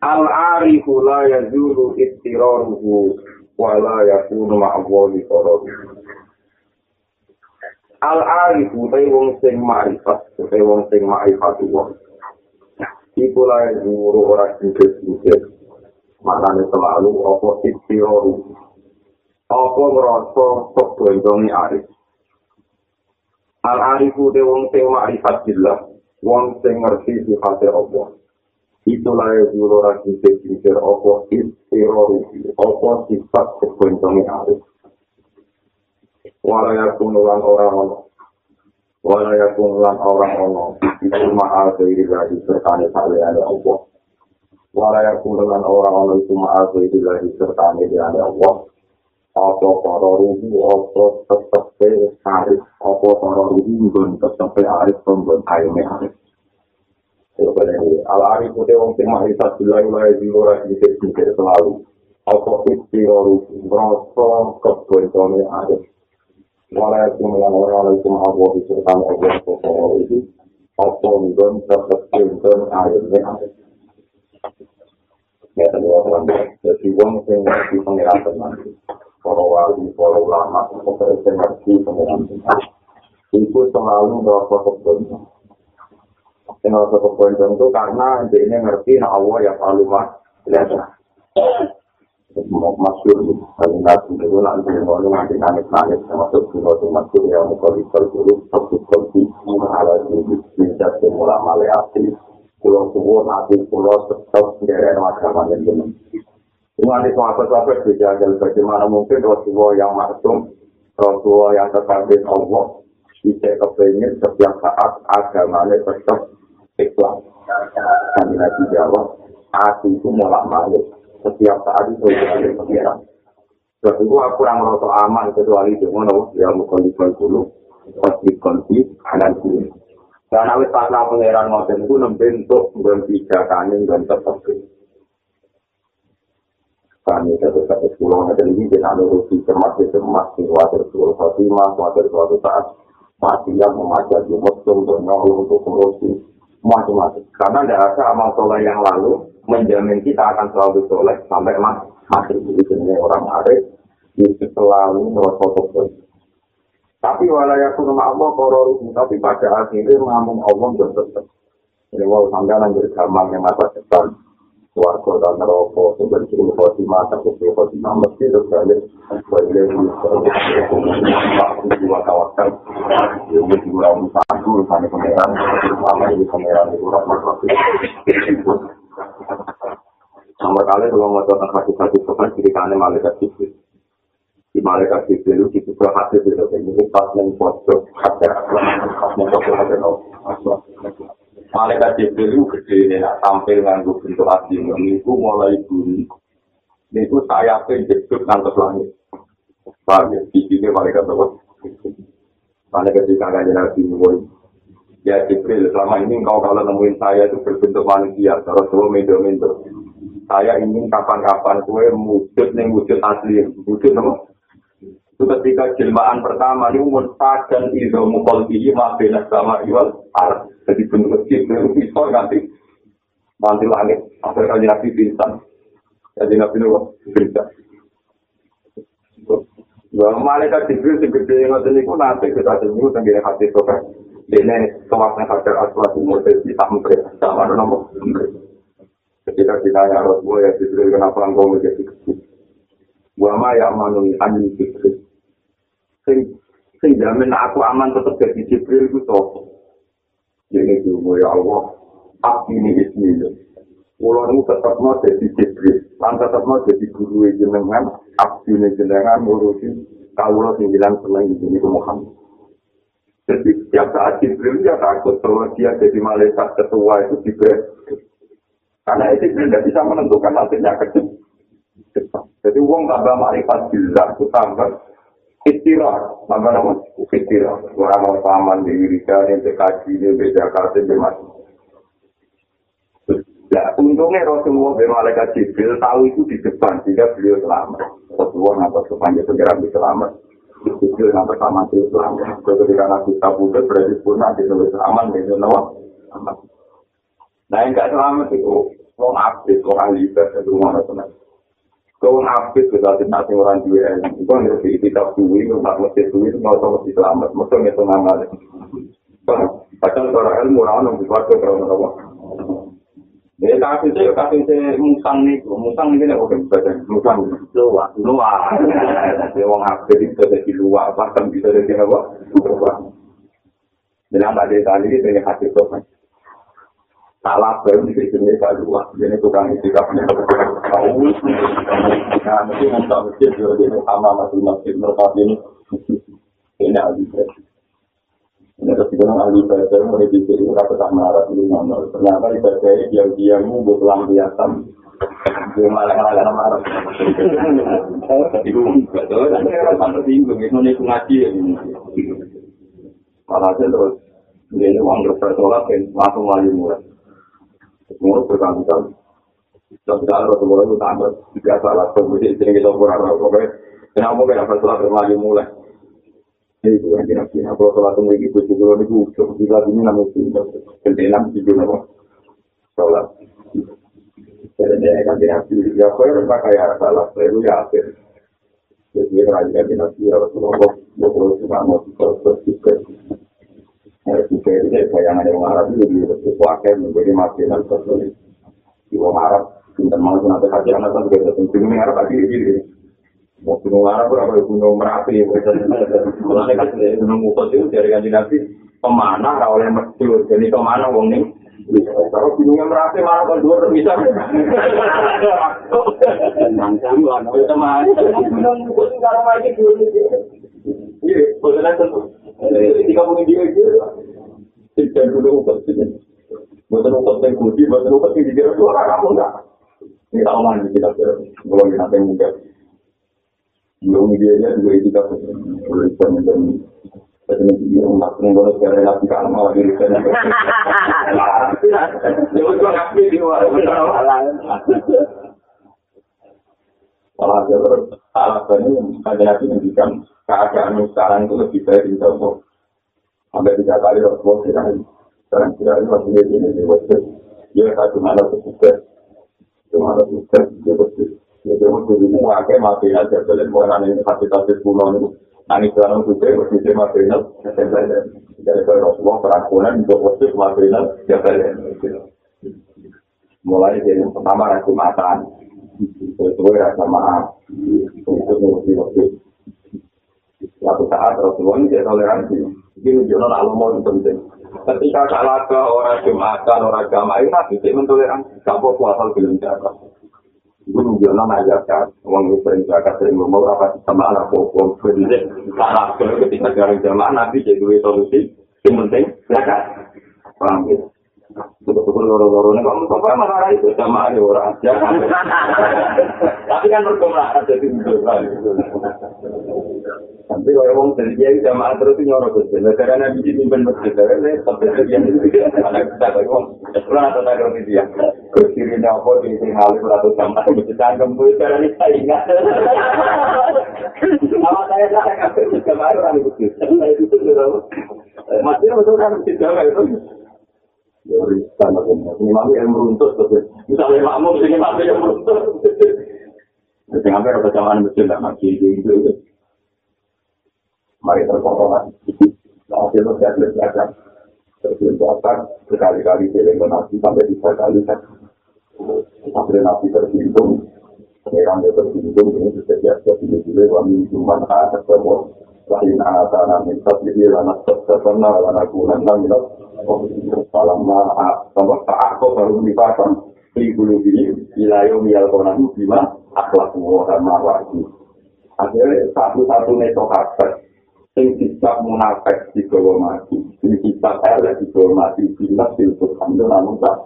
Al-arifu la yazulu istiraruhu wa la yakunu ma'awwali qarabu. Al-arifu te wong sing ma'rifat, te wong sing ma'rifat wong. Iku la yazulu ora singkir-singkir. Maknanya selalu apa istiraruhu. Apa ngerasa kebentongi arif. Al-arifu te wong sing ma'rifat billah. Wong sing ngerti sifatnya Allah. Itulah yang dulu lagi pikir apa istirori apa sifat kebencongnya arif walaya kunulan orang ono walaya kunulan orang ono itu ma'al dari lagi sertane saliannya Allah walaya kunulan orang ono itu ma'al dari lagi sertane saliannya Allah apa para ruhu apa tetep arif apa para ruhu tetep arif pembun ayamnya arif Al arif itu wong sing makrifat bilang mulai di luar di sini selalu. Apa istirahat merasa kebentone ada. Mulai kemudian orang itu mau diceritakan Allah soal itu. Apa mungkin tetap bentone airnya ada. Ya tadi orang jadi wong sing di pengiran teman. Para wali, para ulama, para ngerti pengiran Itu selalu merasa kebentone. Yang harus kepoinkan itu karena dia ngerti nah Allah yang paling mas biasa. Masyur kalau nabi itu nanti mau nanti nangis nangis termasuk juga tuh masyur yang mau di dulu satu kunci ala ini bisa semula maleati pulau pulau nanti pulau tetap dari agama yang benar. Cuma di sahabat-sahabat dijagal bagaimana mungkin Rasulullah yang maksum, Rasulullah yang terkandung Allah, bisa kepengen setiap saat agamanya tetap ikhlas. Kami lagi jawab, hati itu mulak malik. Setiap saat itu ada pengiran. Sebab itu aku kurang merasa aman kecuali dengan ya bukan di dulu, pasti konflik kanan kiri. Dan awet karena pengiran ngoten itu membentuk berbicara kanin dan tetap kami tetap satu pulau ada ini dengan urusi cermat cermat khawatir suatu fatimah khawatir suatu saat mati yang memajak muslim dan untuk urusi macam-macam. Karena tidak ada amal soleh yang lalu menjamin kita akan selalu soleh sampai mati. Jadi ini orang arif itu selalu merasa Tapi walaupun nama Allah kororuhu, tapi pada akhirnya mengamung Allah dan tetap. Ini wow sampai lanjut gampang yang masa depan. Warga dan neraka, sebenarnya cuma khotimah, tapi cuma khotimah, mesti itu balik. Balik lagi, dua kawasan. Ini juga satu, misalnya pengeran, sama ini pengeran itu rahmat Nomor kali kalau mau tentang hati-hati sopan, ceritanya malaikat sipil. Di malaikat sipil itu kita hati itu, ini pas yang pojok, hati, pas yang pojok, hati, Malaikat Jibril itu gede ini, tampil nganggu bentuk hati itu mulai bunyi. Ini itu saya pengen ngantuk langit. Paham ya? Sini malaikat apa? Malaikat di kangen Nabi Muhammad. Ya Jibril, selama ini engkau kalau nemuin saya itu berbentuk manusia, terus semua mendo-mendo. Saya ingin kapan-kapan kue wujud nih wujud asli, wujud apa? Itu ketika jelmaan pertama ini murtad dan izo mukol bihi maafin sama iwal ar. Jadi bentuk itu bisa nanti nanti langit. Akhir kali nabi bintang. Jadi nabi nuh bintang. Wah, malaikat Jibril sing gede ngoten niku nanti kita sembuh tenggene hati soka. Dene kawasan hajar aswad umur di sampai sama nomor. Ketika ditanya Rasulullah ya Jibril kenapa engkau menjadi kecil? Wa ma ya manuni ani Jibril. Sing sing jamin aku aman tetap jadi Jibril itu toh. Ini juga ya Allah, aku ini ismi Kulo ini tetap mau jadi Jibril, lan tetap mau jadi guru jenengan, ini jenengan ngurusi kaulah sembilan senang di sini Muhammad. Jadi setiap saat Jibril ya takut kalau dia jadi malaikat ketua itu Jibril. Karena itu Jibril tidak bisa menentukan nantinya kecil. wong tambah marifat jelas, itu tambah istirahat, tambah nama istirahat. Orang mau paman di Wirika, di PKJ, di Jakarta, di Masjid. Ya, untungnya Rasulullah bin Malaikat Jibril tahu itu di depan, sehingga beliau selamat. Rasulullah ngantar sepanjang segera selamat. Jibril ngantar sama itu selamat. Ketika Nabi Tabudut berarti pun nanti selamat aman, gitu, Nah, yang gak selamat itu, orang abis, orang libat, itu mana teman. Kau abis, kita tidak orang juga, itu yang harus kita duit, untuk masjid duit, nggak usah mesti selamat, mesti ngitung nama. Padahal orang ilmu, orang orang buat ke orang Ya kasih saya kasih saya musang nih, musang ini oke baca musang luar luar. Ya wong apa bisa dari luar bahkan bisa dari apa? Luar. Yang tadi tadi itu yang hati tuh kan. Salah baru di sini tak luar. Jadi tukang itu tahu. Mesti untuk masjid juga di sama masih masjid mereka ini. Ini ada Ini terus kita ahli ibadah mulai di sini rata tak marah ini nomor. Ternyata ibadah ini dia dia munggu pelampiasan. Dia malah malah marah. Enggak tahu. Tapi itu nih ngaji ya. Malah terus dia ini uang berpersoalan kan langsung lagi mulai. Mulai berkali-kali. Kita harus mulai utama. Jika salah kemudian sini kita kurang-kurang. Kenapa kita bersoalan berlagi mulai? Ini bukan kira-kira, kalau sholat tunggu ibu juga, ini gue ucap, bila ini namanya cinta, kentenan juga nama, sholat. Jadi ini kan kira-kira, ya kau yang pakai ya salah, saya itu ya akhir. Jadi ini kan kira-kira, ya Rasulullah, gue perlu juga mau berpikir. Ya, pikir ini bayangan yang Arab itu di sesuatu menjadi makanan tersulit. Di orang Arab, kita mau nanti kajian, Arab lagi ini. mau gunung Arab apa gunung Merapi kan gunung itu dari Nabi pemanah oleh mesjud jadi pemanah wong nih kalau gunungnya Merapi malah kalau dua bisa nanti teman gunung kalau lagi dulu iya boleh tentu puluh dia itu tidak Ukut buatan Ukut yang kunci buatan Ukut yang dikira suara kamu enggak ini tahu mana kita belum nanti mungkin belum dia aja juga kita dan dia umat nabi kan malah diri kan ya udah ngapain di yang keadaan sekarang itu lebih baik di dalam sampai tiga kali Rasulullah sekarang tidak ada masih di sini di wajib dia ada sukses dia bersih Jadi waktu itu pakai mati aja, belen bukan ini kapitalis pulau itu. Nani sekarang juga waktu itu mati Jadi kalau Rasulullah waktu itu mati ya belen. Mulai dari pertama rasa makan, itu rasa maaf, untuk mengerti waktu. Suatu saat Rasulullah ini dia toleransi. Ini menunjukkan alamu penting. Ketika salah ke orang Jumatan, orang agama itu nabi mentoleransi. Gak apa puasa belum jaga. Guru Jono mengajarkan, uang itu sering zakat sering ngomong apa sama anak pokok. Jadi salah ketika jalan jamaah Nabi jadi solusi. Yang penting zakat. Paham gitu. Betul-betul loro-loro ini kamu sampai marah itu sama ada orang. Tapi kan berkembang jadi Tapi kalau orang dari dia jamaah terus itu nyorok terus. Negara nabi di pimpin masjid, ini sampai sekian itu. Anak kita lagi ngomong, sekolah atau tak ngerti dia. Kekirinya apa di sini halim atau jamaah masjid tanggung itu cara ini saya ingat. Sama saya tak ngerti jamaah orang itu. Saya itu tuh masih betul kan masjid jamaah itu. Ya, riskan aku. Ini mami yang meruntut. Misalnya makmum, ini mami yang meruntut. Jadi hampir ada jamaah masjid lah, masjid itu. mari terkontrolan. Nah, itu saya belajar. Terbentukkan berkali-kali film nabi sampai tiga kali kan. Sampai nabi tersinggung. Pengiran dia tersinggung, ini bisa biasa pilih-pilih, wami cuman ada semua. Lain anak-anak minta pilih, anak terserna, anak kunan, minta salam. Sama saat kok baru dipasang. Ibu ini, wilayah mial konan, bima, akhlak sama wajib. Akhirnya satu-satunya sohabat sing dicap munafik di bawah mati, sing dicap elek di bawah mati, bila silput anda namun tak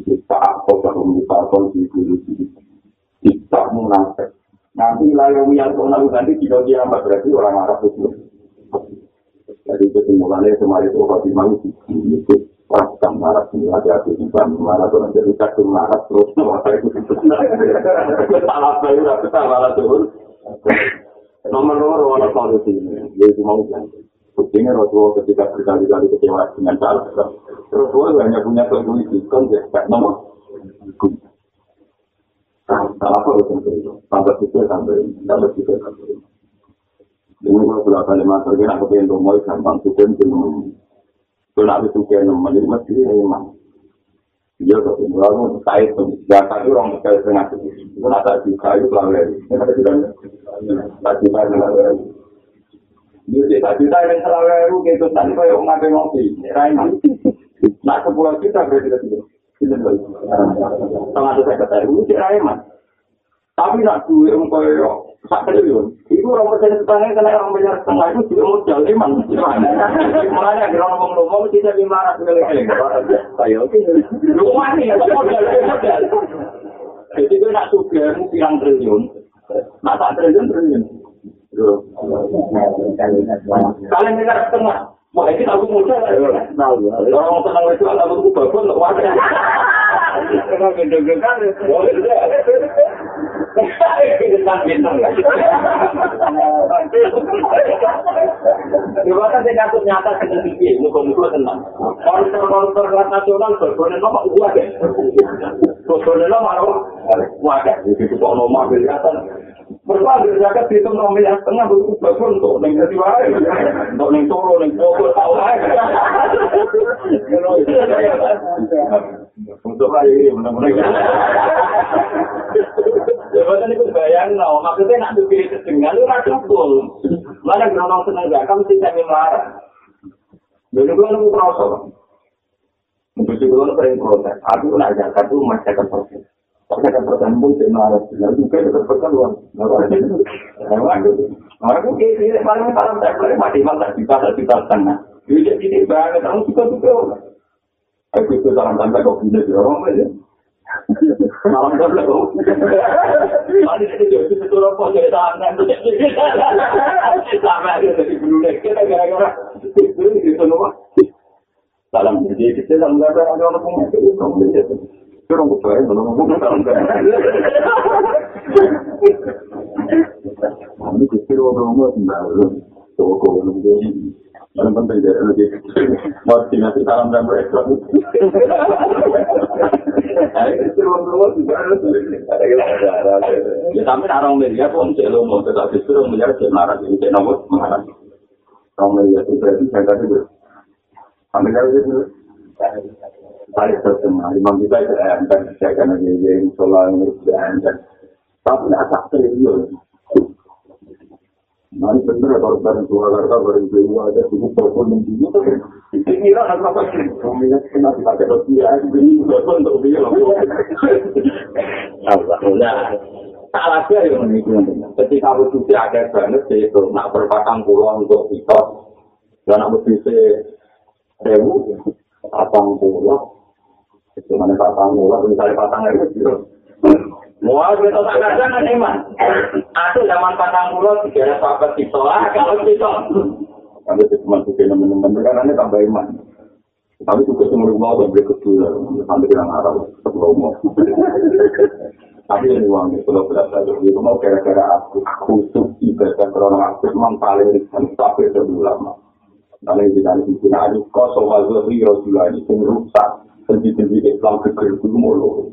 kita apa baru misalkan di guru di nafas. Nanti lalu yang kau nanti tidak dia berarti orang Arab itu. Jadi kesimpulannya kemarin itu Fatimah itu itu orang sedang marah ini ada hati di marah tuh jadi kadung marah terus nama itu salah saya udah kita malah turun. Nomor nomor orang solusi ini, dia cuma bilang. Buktinya Rasulullah ketika berkali-kali kecewa dengan salah. Rasulullah hanya punya keinginan, kan ya, nomor. Salah apa itu? Sampai situ sampai, sampai situ sampai. Ini kalau sudah kali masuk, ini aku pengen rumah gampang suka jenuh. Kalau aku suka nemen, ini mesti emang. Iya, tapi lalu kait tuh, data itu orang sekali setengah itu. Itu nata juga itu pelanggan. Ini ada juga, tak juga pelanggan. Ini tak juta yang pelanggan itu, gitu. Tadi kau yang ngapain ngopi, raih Nah, sepuluh juta berarti kita Tengah saya kata, itu raih mas. Tapi nak duit yang kaya itu orang persen setengah kena orang bayar setengah itu juga modal iman. Makanya kalau ngomong ngomong kita lima ratus kali Saya oke. Rumah nih, modal modal. Jadi gue nak suka pirang triliun, nak tak triliun triliun. Kalian dengar setengah, Wah, ini aku muda lah. Orang senang itu aku bagus untuk wadah. Kenapa gendong-gendong Coba kan saya kasut nyata ke TV, muka-muka tenang. Koruptor-koruptor kelas nasional. Berbonen lo mak uang ya. Itu kok nomor kelihatan. Berapa zakat itu nomor yang setengah itu bagus untuk neng jadi wae. Untuk neng toro, neng pokok, tahu aja. Untuk ini, mudah-mudahan. Jabatan itu bayang, no. maksudnya nak dipilih kesengan, itu rasa betul. Mana geronong senang zakat, mesti saya marah. Jadi gue nunggu proses. Mungkin juga sering protes. Aku nak zakat itu masih akan proses. Akan proses pun saya marah. Lalu juga itu terpekan luar. Aku kayak gini, paling malam tak boleh mati tak bisa, tak bisa setengah. Jadi banget, kamu suka-suka. Aku itu tanda kau punya di orang aja. Malam belum. Mari kita jauh itu betul apa jadi tangan. Sama ada dari bulu kita gara-gara itu itu semua. Dalam jadi kita dalam gara ada orang itu kamu lihat. Orang butuh ya, belum ngomong dalam gara. Kami kecil orang rumah sendiri. Toko belum jadi. Yang penting dari lagi. Mau dinasti salam dan mereka. Ya tapi orang media pun celo mau tetap justru menjadi semarang ini cek nomor mengarang. Orang media itu berarti saya kasih dulu. Sampai kali itu. Saya terkenal, imam kita itu dan saya akan yang soal ini dan tapi tidak tak. Mari bener kalau bareng Surakarta bareng Jawa ada tujuh telepon yang tinggi tuh. Ini lah apa sih? Kami kena dipakai rupiah ini telepon untuk dia. Alhamdulillah. Salah dia yang menipu. Ketika aku sudah ada banget itu nak berpatang pulau untuk kita dan aku bisa rewu patang pulau. Itu mana patang pulau? Misalnya patang rewu Mau kita tak kadang kan iman. Aku zaman patang pulau tiga ada kita lah kalau kita. Kalau itu cuma suka teman-teman kan ini tambah iman. Tapi juga semua rumah udah beli kedua sampai dengan arah sebelum mau. Tapi ini uang itu kalau berasa itu mau kira-kira aku khusus ibadah karena aku memang paling sampai lebih lama. Karena di dalam itu ada kosong azri rasulani yang rusak sendiri-sendiri Islam keker itu mulu.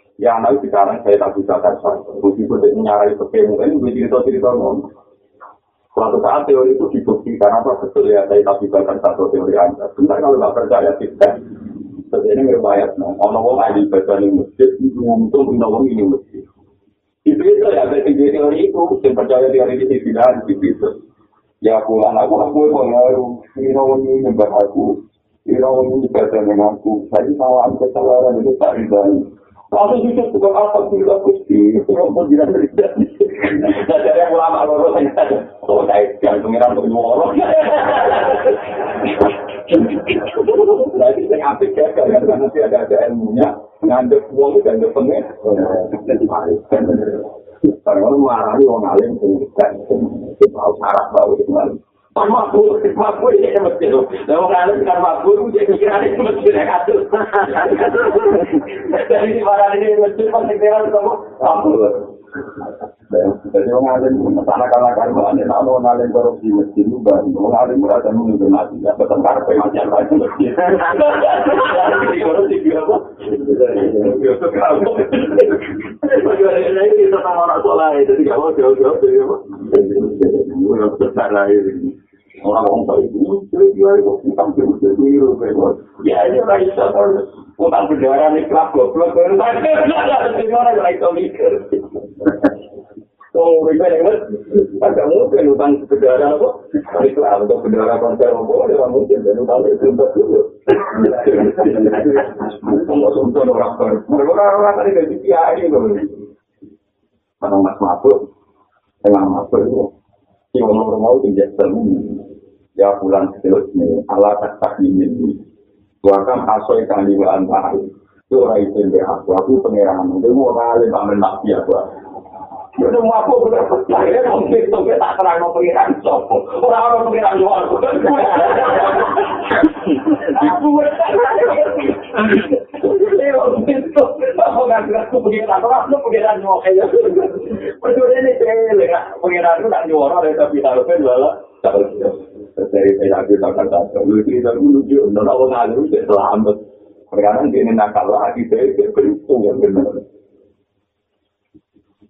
yang lain sekarang saya tak bisa kasar. Meskipun dia nyarai sepe mungkin gue cerita-cerita ngomong. Suatu saat teori itu dibuktikan apa betul ya saya tak bisa satu teori anda. Benar kalau nggak percaya tidak. Sebenarnya ngerbayat, ono wong ahli baca di masjid, untung punya wong ini masjid. Itu itu ya, dari teori itu, yang percaya teori itu tidak, itu. Ya pulang aku aku pengaruh. Ini ini nyembah aku. Ini ini ibadah dengan aku. Saya salah kesalahan itu tak ridhani. Lalu itu juga alhamdulillah Gusti, kalau pun tidak terjadi. Jadi yang ulama loro saya tadi, oh saya jangan pengiran untuk nyuara. Jadi saya apik ya, karena nanti ada ada ilmunya, ngandep uang dan ngandep pengir. Karena kalau marah orang alim, kita harus harap bahwa itu Pak Mahfud, Mahfud ini yang mesti loh. Nah, orang kan Mahfud, dia pikirannya itu mesti negatif. Dari di mana ini mesti pasti kira sama Mahfud. Jadi orang alim anak-anak kalau ada nama orang alim korupsi masjid juga, orang alim berada menunggu mati, ya betul karpe macam lain masjid. Korupsi kira apa? Bagaimana ini kita sama orang soleh, jadi kamu jauh-jauh dari apa? Besar lah ini. Orang orang tahu itu, dia itu utang itu itu Ya ini orang itu utang berdarah nih kelab goblok. Gimana kalau itu mikir? Oh, ribet ya, Agak mungkin utang berdarah apa? Islam untuk berdarah konser apa? Ya mungkin dan utang itu untuk dulu. Untuk orang orang tadi dari kiai itu. Orang mas mabuk, tengah mabuk itu. Si orang mau tinggal ya bulan seterus ini ala tak ini. Tuakan asoi kali bulan baru itu orang itu yang aku. Aku pengirangan itu mau kali pamer nabi aku Ya udah mau aku bener percaya mungkin itu tak terang mau pengiran sopo orang orang pengiran luar aku itu aku nggak nggak aku pengiran orang lu pengiran kayak Berdua ini cewek, itu nak nyuara tapi harusnya jualan. Dari PKB takkan tak lu cerita dulu lucu nona orang lalu itu selamat perkara ini nakal lagi saya berhitung yang benar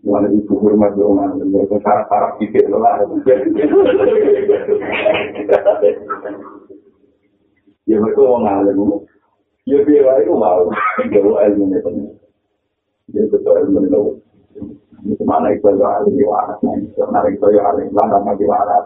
Mana itu hormat orang lalu itu syarat syarat pikir lah ya mereka orang lalu ya biar itu mau jauh ilmu ini benar ya betul ilmu ini Mana itu yang ada di waras, mana itu yang ada di waras, di waras,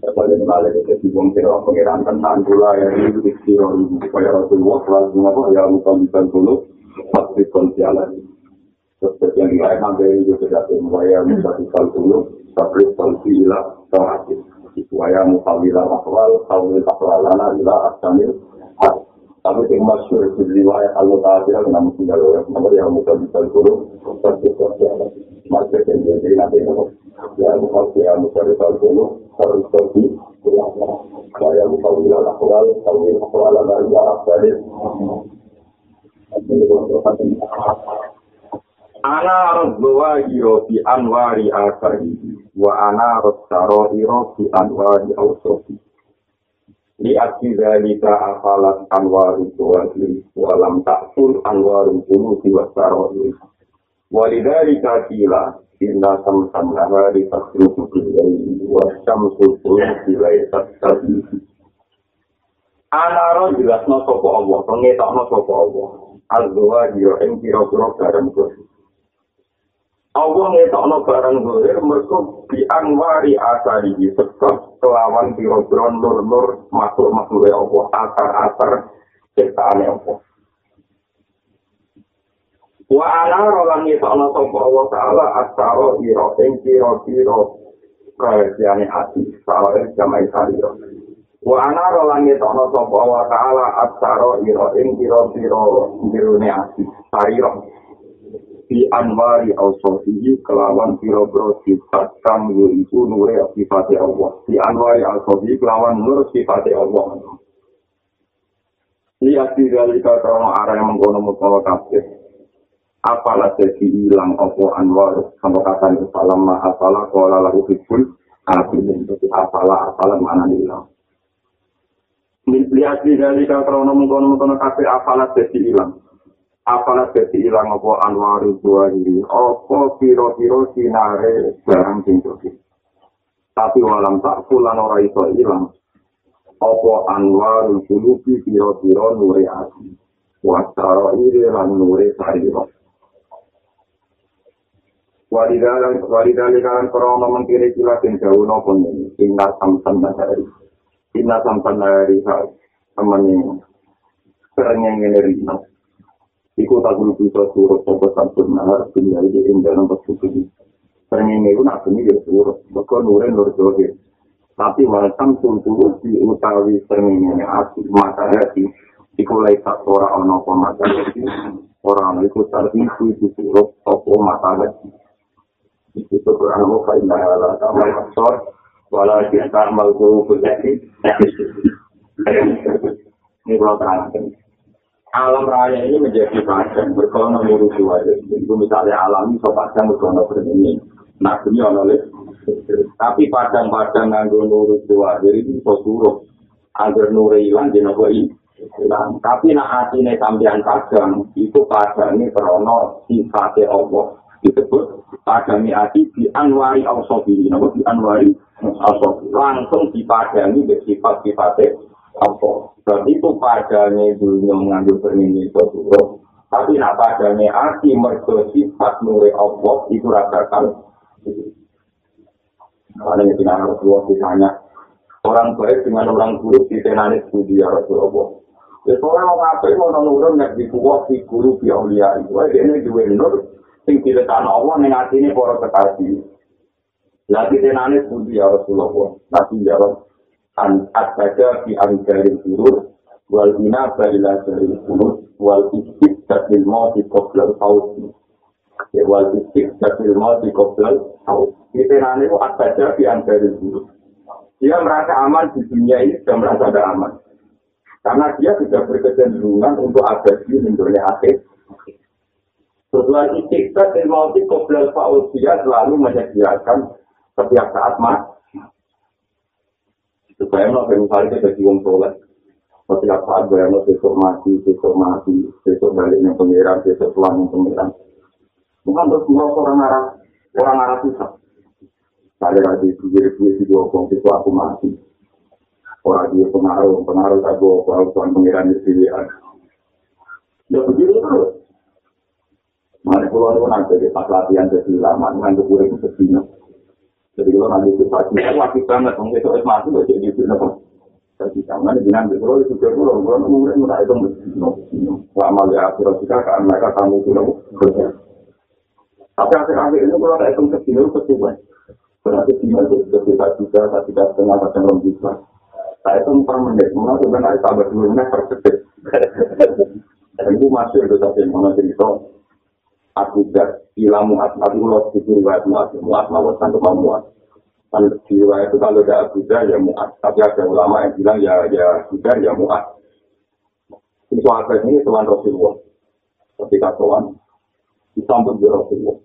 itu? Balik ke sibung kira pengiran tentang gula ya ini di kira supaya Rasulullah lalu apa ya bukan bukan dulu pasti konsialan. Seperti yang lain sampai itu sudah mulai musa tikal dulu tapi konsilah terakhir. Supaya mukawila akwal, kawil akwalana ila asamil tapi yang masyur di riwayat Allah Ta'ala kena mesti kalau orang nomor yang muka bisa dulu pasti konsialan. Masih yang jadi nanti ya muka yang muka bisa dulu harus pergi saya lupa bilang akwal kalau ini akwal ada di arab dari Ana harus bawa hiro di anwari asari, wa ana harus taro hiro di anwari ausofi. Li aksi zalika afalat anwari tuwali, walam bulu di wasaro hiro. Walidhalika kila, inna samsam nahari tasrufu bilayi wa syamsu suluki laysat tabi Anaro jelas no sopo Allah, pengetok no sopo Allah. Azwa dia ing kira-kira barang dosa. Allah ngetok no barang dosa, mereka di anwari asari sekos kelawan kira-kira nur-nur makhluk-makhluk Allah, asar-asar ciptaan Allah. Wa ana rolang itu ana sapa Allah taala asaro ira ing kira-kira kajiane ati sawe jamai saliro. Wa ana rolang itu ana sapa Allah taala asaro ira ing kira-kira jirune ati saliro. Di anwari al-sofihi kelawan kira-kira sifat kang yaitu nure sifat Allah. Di anwari al-sofihi kelawan nur sifat Allah. Lihat di dalika krono arah yang mengkono-mengkono kafir. apalah jadi hilang opo anwar sampai kata ini salam ma apalah kola lalu hibul api menjadi apalah afala mana hilang. Lihat di dari kalau mengkono mengkono kafe afala jadi hilang. Afala jadi hilang apa anwaru dua ini. Apa piro piro sinare barang tinggi. Tapi walam tak pulang orang itu hilang. Apa anwaru sulubi piro piro nuri ati. Wasaro iri lan nuri sariro. walidalan walidalan krono mengkiri kila den jauh nopo ini inna sampan nahari inna sampan nahari teman ini serengnya ngene rino iku tak dulu bisa suruh sopo sampun nahar dunia ini indah nomor suku ini. Serengnya ngene itu nak ini juga suruh maka nurin nur johe tapi walsam tuntu di utawi serengnya ngene asli mata hati iku laisak ora ono pemata hati orang itu tertipu itu suruh sopo mata hati itu Quran fa inna la ta'mal absar wala ta'mal qulubul lati ini kalau terangkan alam raya ini menjadi padang berkono ngurusi wajah itu misalnya alam ini so padang berkono berdini nah ini oleh tapi padang-padang nganggo ngurusi wajah ini so suruh. Agar nure hilang di nopo hilang. Tapi nak hati ini sampean padang itu padang ini krono sifatnya Allah disebut padami ati di anwari awsofi nama di anwari awsofi langsung dipadami ke sifat-sifatnya apa dan itu padanya dunia mengambil permini itu tapi nak padanya ati mergo sifat nuri Allah itu rasakan karena itu harus dua ditanya orang baik dengan orang buruk di tenani studi ya Rasulullah. Ya, soalnya mau ngapain mau nurun yang di kuat di guru di aulia itu, ini dua nur. Sing diletakno Allah ning atine para kekasih. Lagi tenane pundi ya Rasulullah. Nabi jawab an asbaja fi anjarin surur wal ina balila jarin surur wal istik dakil mati qoblal fauzi. Ya wal istik dakil mati qoblal fauzi. Ini tenane itu asbaja anjarin surur. Dia merasa aman di dunia ini sudah merasa ada aman. Karena dia sudah berkecenderungan untuk ada di dunia akhir. Setelah istiqsa dan mauti koblal fa'udiyah selalu menyediakan setiap saat mas. Supaya misalnya kita jadi wong soleh. Setiap saat bayang besok mati, besok mati, besok balik yang pengiran, besok pulang yang pengiran. Bukan terus merasa orang arah, orang arah susah. Saya lagi pikir gue sih gue kong besok aku mati. Orang dia pengaruh, pengaruh tak gue, kalau tuan pengiran di sini. Ya begitu terus. Mana pulau itu nanti di pas latihan jadi lama, nanti gue itu sedihnya. Jadi kalau nanti itu pasti, wajib banget, mungkin itu es masuk, gak jadi itu apa. Jadi jangan dengan di pulau itu jadi pulau, pulau itu mungkin nggak itu mesti. Lama ya akhirnya juga kan mereka tamu pulau kerja. Tapi akhir-akhir ini kalau ada itu sedihnya itu kecewa. Berarti sedihnya itu sudah bisa juga, tapi tidak setengah kadang belum bisa. Saya itu per menit, mana tuh kan ada tambah dua menit per detik. Dan itu masih itu tapi mana cerita. Abu Dar, Ila Mu'ad, Abu Mu'ad, itu riwayat Mu'ad, Mu'ad, Mu'ad, Santo Mu'ad. Dan di riwayat itu kalau ada Dar, ya Mu'ad. Tapi ada ulama yang bilang, ya, ya Abu ya Mu'ad. Ini sahabat ini teman Rasulullah. Ketika tuan, disambut di Rasulullah.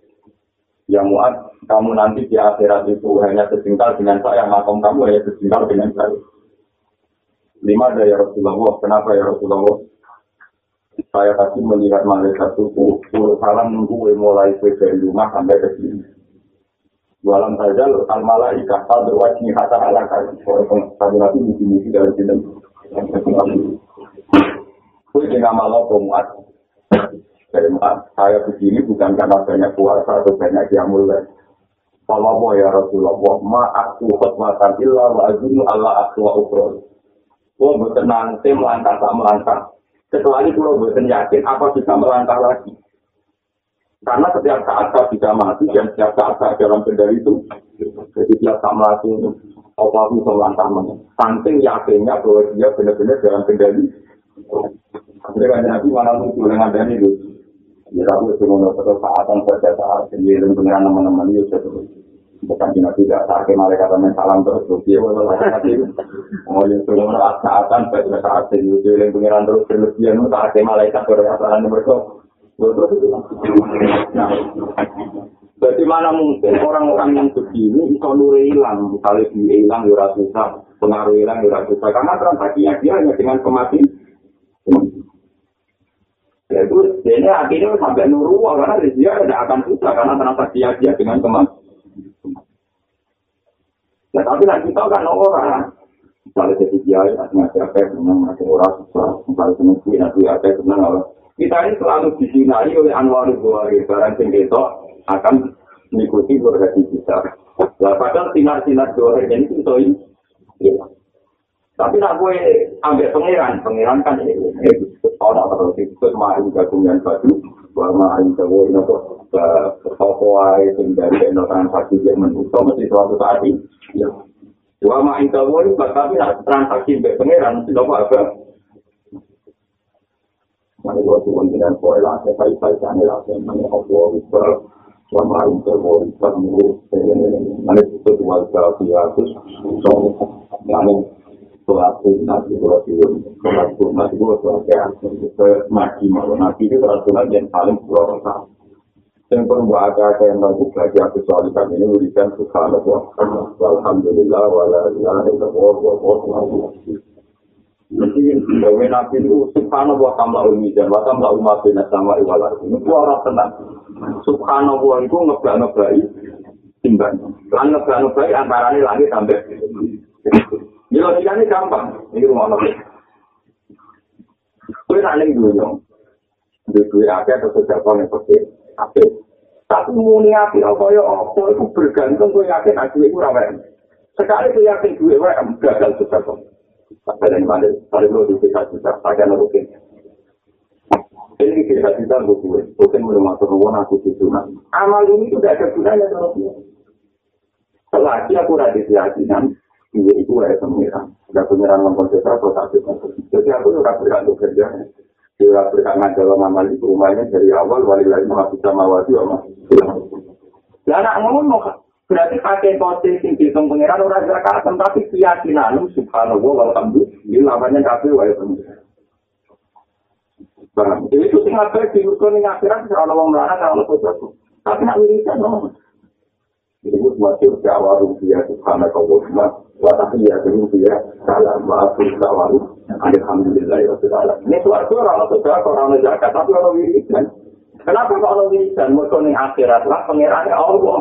Ya Mu'ad, kamu nanti di akhirat itu hanya sejengkal dengan saya, makam kamu hanya sejengkal dengan saya. Lima ada ya Rasulullah, kenapa ya Rasulullah? Saya tadi melihat malaikat itu salam nunggu mulai dari rumah sampai ke sini. Walam saja al malaikat al berwajib kata ala kali kali nabi mungkin mungkin dari sini. Kue dengan malah pemuat. Dari saya begini bukan karena banyak puasa atau banyak yang mulai. Kalau ya Rasulullah, ma aku khutbatan illa wa azunu Allah aku wa ukron. Gue bertenang, tim melangkah tak melangkah. Itu kalau buatan yakin apa bisa melangkah lagi. Karena setiap saat saya bisa mati dan setiap saat saya dalam kendali itu. Jadi setiap saat mati apa bisa melangkah mana. Saking yakinnya bahwa dia benar-benar dalam kendali. Akhirnya kan nanti mana muncul dengan dan itu. Ya tapi itu mau terus saatan saja saat sendiri dengan teman-teman itu terus. Bukan cuma tidak sakit mereka teman salam terus terus dia mau lagi mau yang sudah merasa saatan pada saat itu yang pengiran terus berlebihan sakit malaikat berasaan itu terus itu. Bagaimana mungkin orang-orang yang begini itu nure hilang, misalnya dia hilang, ya susah, pengaruh hilang, ya susah, karena transaksinya dia hanya dengan kematian. Ya itu, ini akhirnya sampai nuru, karena dia tidak akan susah, karena transaksinya dia dengan kematian. Ya, tapi nanti kita kan orang, misalnya jadi dia, nanti apa, senang, nanti orang susah, misalnya senang, nanti apa, senang, kita ini selalu disinari oleh Anwar Buhari, barang yang akan mengikuti berhati kita. Nah, padahal sinar-sinar dua ini itu ya. Tapi nak gue ambil pangeran, pangeran kan ini, orang terus itu kemarin gabungan baju, bahwa ini jawa ini kok toko air dari no transaksi yang menutup mesti suatu saat. Dua main jawa ini, tapi transaksi dengan pangeran, tidak apa-apa. Mana gue tuh dengan poin lah, saya baik-baik sana lah, saya mana Allah, selama ini terlalu kamu mana itu dua kali atus so yang pelaku nanti pelaku pelaku nanti gue pelaku ke mati malu nanti itu pelaku lagi yang paling yang perlu agak yang nanti lagi aku soal kami ini berikan subhanallah alhamdulillah wala ilaha illallah wa wa Mesti gawe nabi itu subhanallah tamla dan wa tamla umat bin sama iwala. Itu orang tenang. Subhanallah itu ngebak-ngebai timbang. Lan ngebak-ngebai antaranya langit sampai. Ini logikanya gampang. Ini rumah nabi. Kue nanti dulu dong. Dua-dua aja atau sejak yang pasti. Tapi, tapi muni api kaya apa itu bergantung kue yakin aku itu ramen. Sekali kue yakin gue gagal sejak tahun. Pada yang mana, pada dulu di kita juga, pada yang rukin. Ini kita kita gue, bukan belum masuk aku itu. Amal ini sudah ada gunanya kalau dia. Selagi aku rada keyakinan, dia itu ada pengiran. Ada pengiran mengkonsentrasi atau sakit. Jadi aku sudah bergantung kerja. Dia berkangan dalam amal itu rumahnya dari awal, wali lagi masih sama wajib sama. Ya anak ngomong, Berarti pakai posisi sing dihitung pengiran orang zakat, tapi keyakinan subhanallah walhamdulillah lawannya kafe wae pengiran. Jadi itu sing ngapain di rukun yang akhirat kalau orang melarang kalau sesuatu. Tapi nak wiridan gue masih berjawab rupiah subhanallah wa tahiyatu rupiah salam wa akhir sawaru alhamdulillah ya Rabbil Ini suatu orang sudah orang zakat tapi orang wiridan. Kenapa kalau wiridan? Mereka akhirat lah Allah.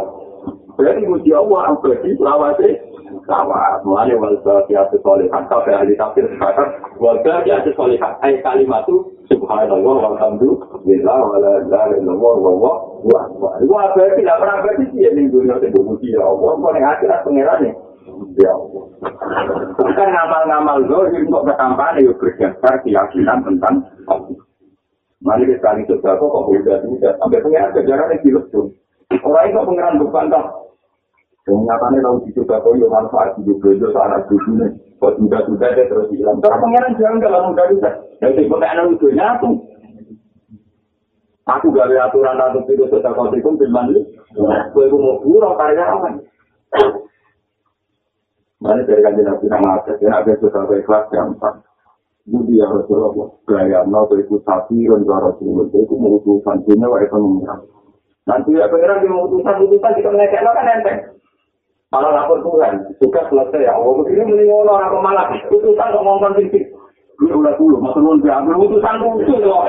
Berarti muji Allah abadi selawase sama mulai wal satu solihat sampai ahli tafsir sekarang. Wal ayat kalimat itu subhanallah walhamdulillah wala ilaha illallah wa wa wa wa berarti tidak pernah berarti dia di dunia itu muji Allah kok ning akhirat pangerane ya Allah kan ngamal-ngamal zahir kok ketampane yo berdasar keyakinan tentang Mari kita kali itu kok udah tidak sampai pengiran kejaran yang dilesu. Orang itu pengiran bukan tak Yang nyatanya kalau dicoba kau yang manfaat di gereja saat dunia, kok sudah-sudah dia terus hilang. Karena pangeran jangan gak langsung dari saya. Jadi pengenan itu nyatu. Aku gak ada aturan atau tidak tetap kau tikung firman ini. Gue mau buruk karyawan. Mana dari kajian nabi nama aja, dan ada sesuatu ikhlas gampang. Budi ya Rasulullah, gaya mau ikut sapi, rendah Rasulullah, itu mengutusan dunia, wa mengira. Nanti ya pengiran di mengutusan-utusan, kita ngekek kan enteng. Malah lapor Tuhan, juga selesai ya. Allah begini mending orang apa malah putusan kok ngomong titik. Gue udah dulu, maksud lu diambil putusan lucu loh.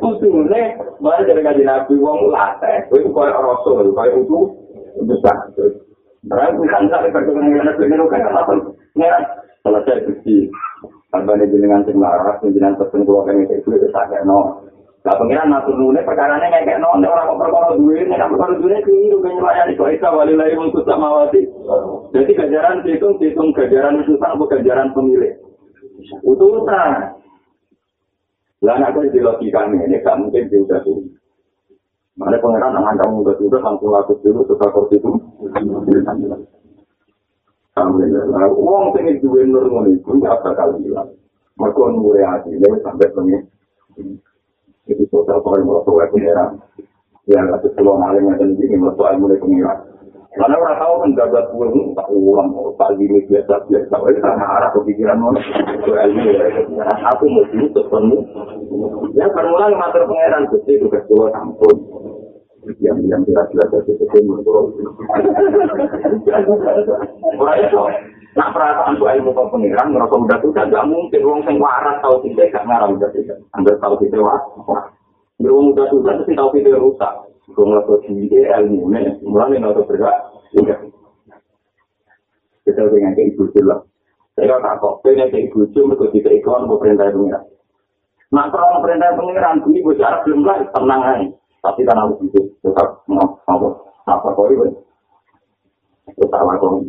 Putus nih, malah dari kaji nabi uang latih. Gue itu kayak rasul, kayak itu besar. Karena bukan sampai perjuangan yang nabi ini kan apa? Ngeran selesai bukti. Tanpa ini dengan sing laras, dengan pesen keluarga itu itu sakit no. Lah pengiran natur nune perkarane kayak non orang kok perkara duwe nek perkara duwe keliru kan nylayani kok isa wali lahi mung samawati. Jadi gajaran hitung hitung gajaran itu apa gajaran pemilik. Utusan. Lah nek kok dilogikane ini gak mungkin diudah tuh. Mana pengiran aman kamu udah sudah langsung laku dulu suka kursi itu. Alhamdulillah. Uang tinggi duwe nur ngono iku gak bakal hilang. Mergo nure ati sampai pengen. Jadi total kalau mau tahu aku ya, ya nggak sesuatu hal yang ada di sini mau tahu mulai pengira. Karena orang tahu kan gak buat pulang, tak ulang, tak gini biasa biasa, tapi karena arah kepikiran mau itu ilmu ya. Aku mau dulu ketemu. Ya permulaan mater pangeran gusti itu ketua sampun. Yang yang tidak jelas dari itu Mulai itu, nak perasaan tuh ilmu kau pengiran, merasa udah tuh gak mungkin uang sing waras tahu kita gak ngarang udah tidak. Anda tahu kita waras. Beruang udah tuh kan tahu kita rusak. Gue ngelakuin sendiri ilmu nih, mulai untuk bergerak. Kita dengan kayak ibu lah. Saya tak kok, pengen kayak ibu cuma kita ikon mau perintah pengiran. Nah, kalau perintah pengiran, ini gue cara belum lah, tenang aja. Tapi kan aku itu tetap mau apa apa kau itu? Tetap aku.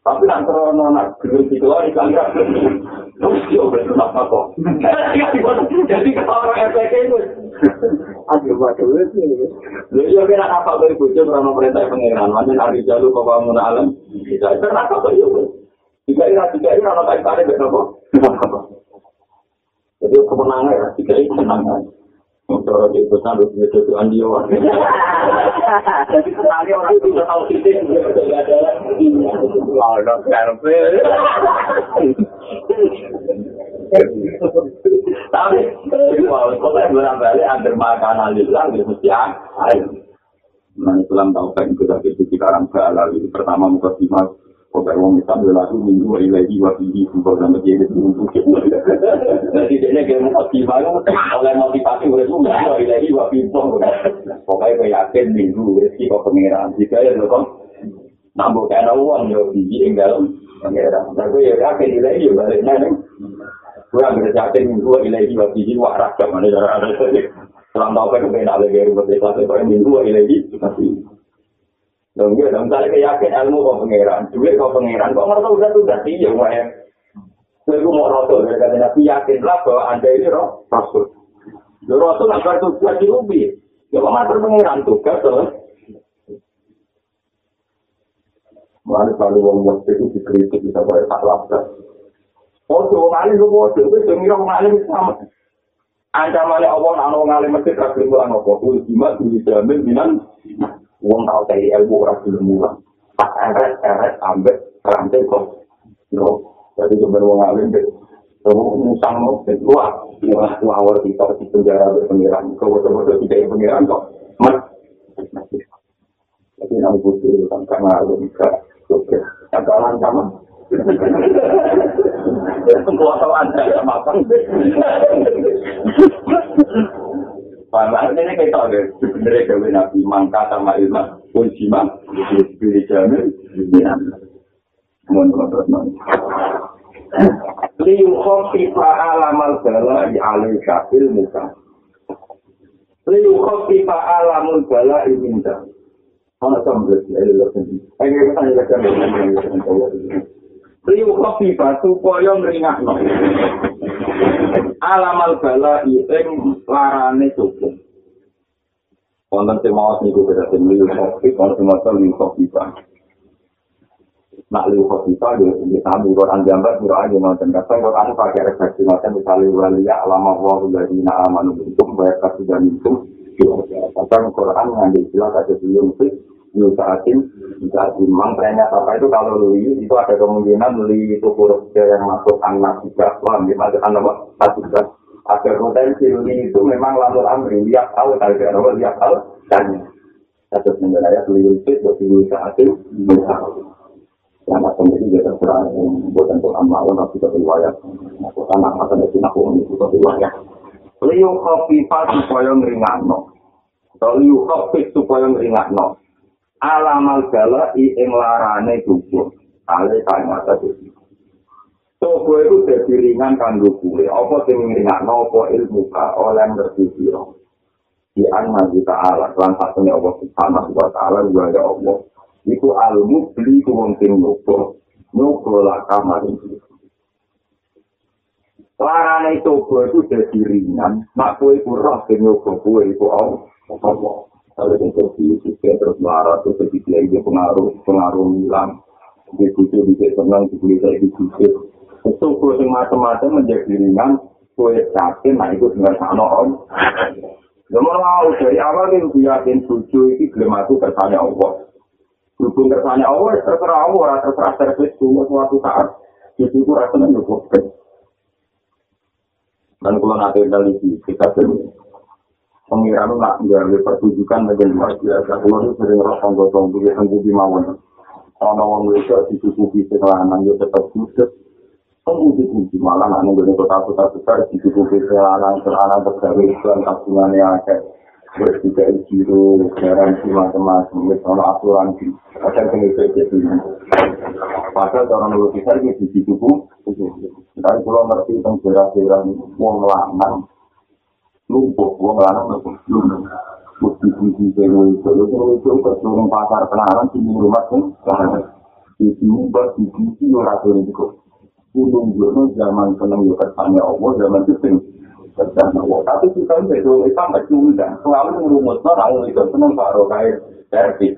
Tapi nak terus nak gerus itu lagi kali kan terus dia betul apa kok? Jadi kalau orang FPK itu aduh waduh itu lu juga kira apa kau itu? Juga orang perintah pengiran. Mana hari jalur kau bangun alam? Bisa. Kenapa kau itu? Ini jika ini orang kait tarik kenapa jadi kemenangan jika ini kemenangan Cara di pesan lu punya tutu andi orang. Sekali orang itu tahu titik udah ada. Lalu karpe. Tapi kalau kalau berang balik ambil makanan lillah gitu mesti. Nah Islam tahu kan itu dari sisi karang halal itu pertama muka simak Pokoknya orang Islam berlaku minggu ilahi wa fihi Kumpul dan menjadi untuk Jadi dia motivasi Oleh motivasi udah itu Minggu ilahi wa fihi Pokoknya kayak yakin minggu Rezeki kok pengeran Jika ya kan Nambah kayak uang Ya fihi yang dalam pengeran Tapi ya yakin ilahi ya baliknya nih Gue ambil yakin minggu ilahi wa fihi Wah rakyat mana Selang tau kan Kepengen ada gaya rumah Pokoknya minggu ilahi wa fihi Dong ya, dong saya yakin ilmu kok pangeran, duit kok pangeran, kok ngerti udah udah sih ya gue ya. Saya mau rasul dari kata Nabi yakinlah bahwa anda ini roh rasul. Lo rasul agar tugas di ubi, ya kok mater pangeran tugas tuh. Mana kalau wong waktu itu dikritik bisa boleh tak lapar. Oh, tuh ngalim lu mau tuh, tuh ngira ngalim sama. Ancamannya Allah, anak ngalim mesti terakhir mulang apa? Ultimat, dijamin, minan, wong tau cari ilmu ora gelem mulang. Pas eret eret ambek rantai kok. Yo, jadi sebenarnya wong alim deh. Kamu musang mau dan wah, wah, awal kita di penjara berpengiran. Kau betul-betul tidak pengiran kok. Mat. Tapi namun butuh kan karena ada bisa. Oke, agak lancar Semua tahu anda sama apa? Paham ini kita deh, sebenarnya gawe nabi mangka sama ilmu pun jima, pilih jamin, mohon terus mohon. Liu kopi alamal bala di alim kafil muka. Liu kopi alamul bala di minta. Mana sama berarti ada lepas ini. Kita tanya lagi. Liu kopi supaya meringat alamal bala ing larane cukup. Wonten sing maos niku beda sing liu kopi, wonten sing maos liu kopi pak. Nak liu kopi pak yo iki sami Quran gambar miro aja wonten kata Quran pakai refleksi macam misalnya waliya alama wa dari na amanu untuk bayar kasih dan itu. Kata Quran ngambil istilah kata liu Yu saatin, saat imam ternyata apa itu kalau li itu ada kemungkinan li itu huruf yang masuk anak juga, paham ya, masuk anak juga. Ada potensi li itu memang lamur amri, lihat tahu, kalau tidak tahu, lihat tahu, dan satu sembilan ayat li itu bagi yu saatin, yang macam ini juga terserah buatan Quran malam tapi kita riwayat. Bukan anak masa dari aku ini kita riwayat. Liu khafifah supaya ngeringatno liu khafif supaya ngeringatno alamal bala i ing larane tubuh ale tanya tadi. Tubuh itu jadi ringan kanggo kue apa sing ngringakno apa ilmu ka oleh ngerti sira. Di anna kita ala lan satune Allah subhanahu wa ta'ala wa ya Allah. Iku almu beli ku wong sing nyoba. Nyoba lah kamar iki larane tubuh itu jadi ringan. Mak kue ku roh nyoba kue iku Allah kalau di terus marah terus jadi dia pengaruh pengaruh hilang di situ bisa tenang di situ di situ itu kue macam-macam menjadi ringan kue yakin nah itu dengan sana om Nomor mau dari awal itu yakin tujuh itu belum aku kersane Allah. Hubung kersane Allah terserah Allah, terserah servis semua suatu saat. Jadi itu rasanya cukup. Dan kalau nanti dari kita sendiri pengiran nak gawe pertunjukan dengan luar biasa. Kulo tuh sering roh tonggo tonggo ya tunggu di mawon. Ana wong itu di suku di lanang yo tetap kusut Tunggu di kunci malah nak nunggu di kota-kota besar di suku di lanang terhalang tergawe iklan tabungan yang ada. Terus juga jiro, garansi macam-macam, wis ana aturan di ada pengikut itu. Padahal orang luar biasa di suku. Tapi kalau ngerti tentang daerah-daerah wong lanang, lumpuh, gua nggak ada kostum. Kursi kursi kayak gitu, lalu terus terus ke seorang pasar pelanggan di rumah tuh, karena di rumah di kursi orang tuh kok. Kunung dulu zaman seneng ya kerjanya opo, zaman sing kerja opo. Tapi kita ini itu kita nggak cuma, selalu merumusnya, lalu itu seneng baru servis,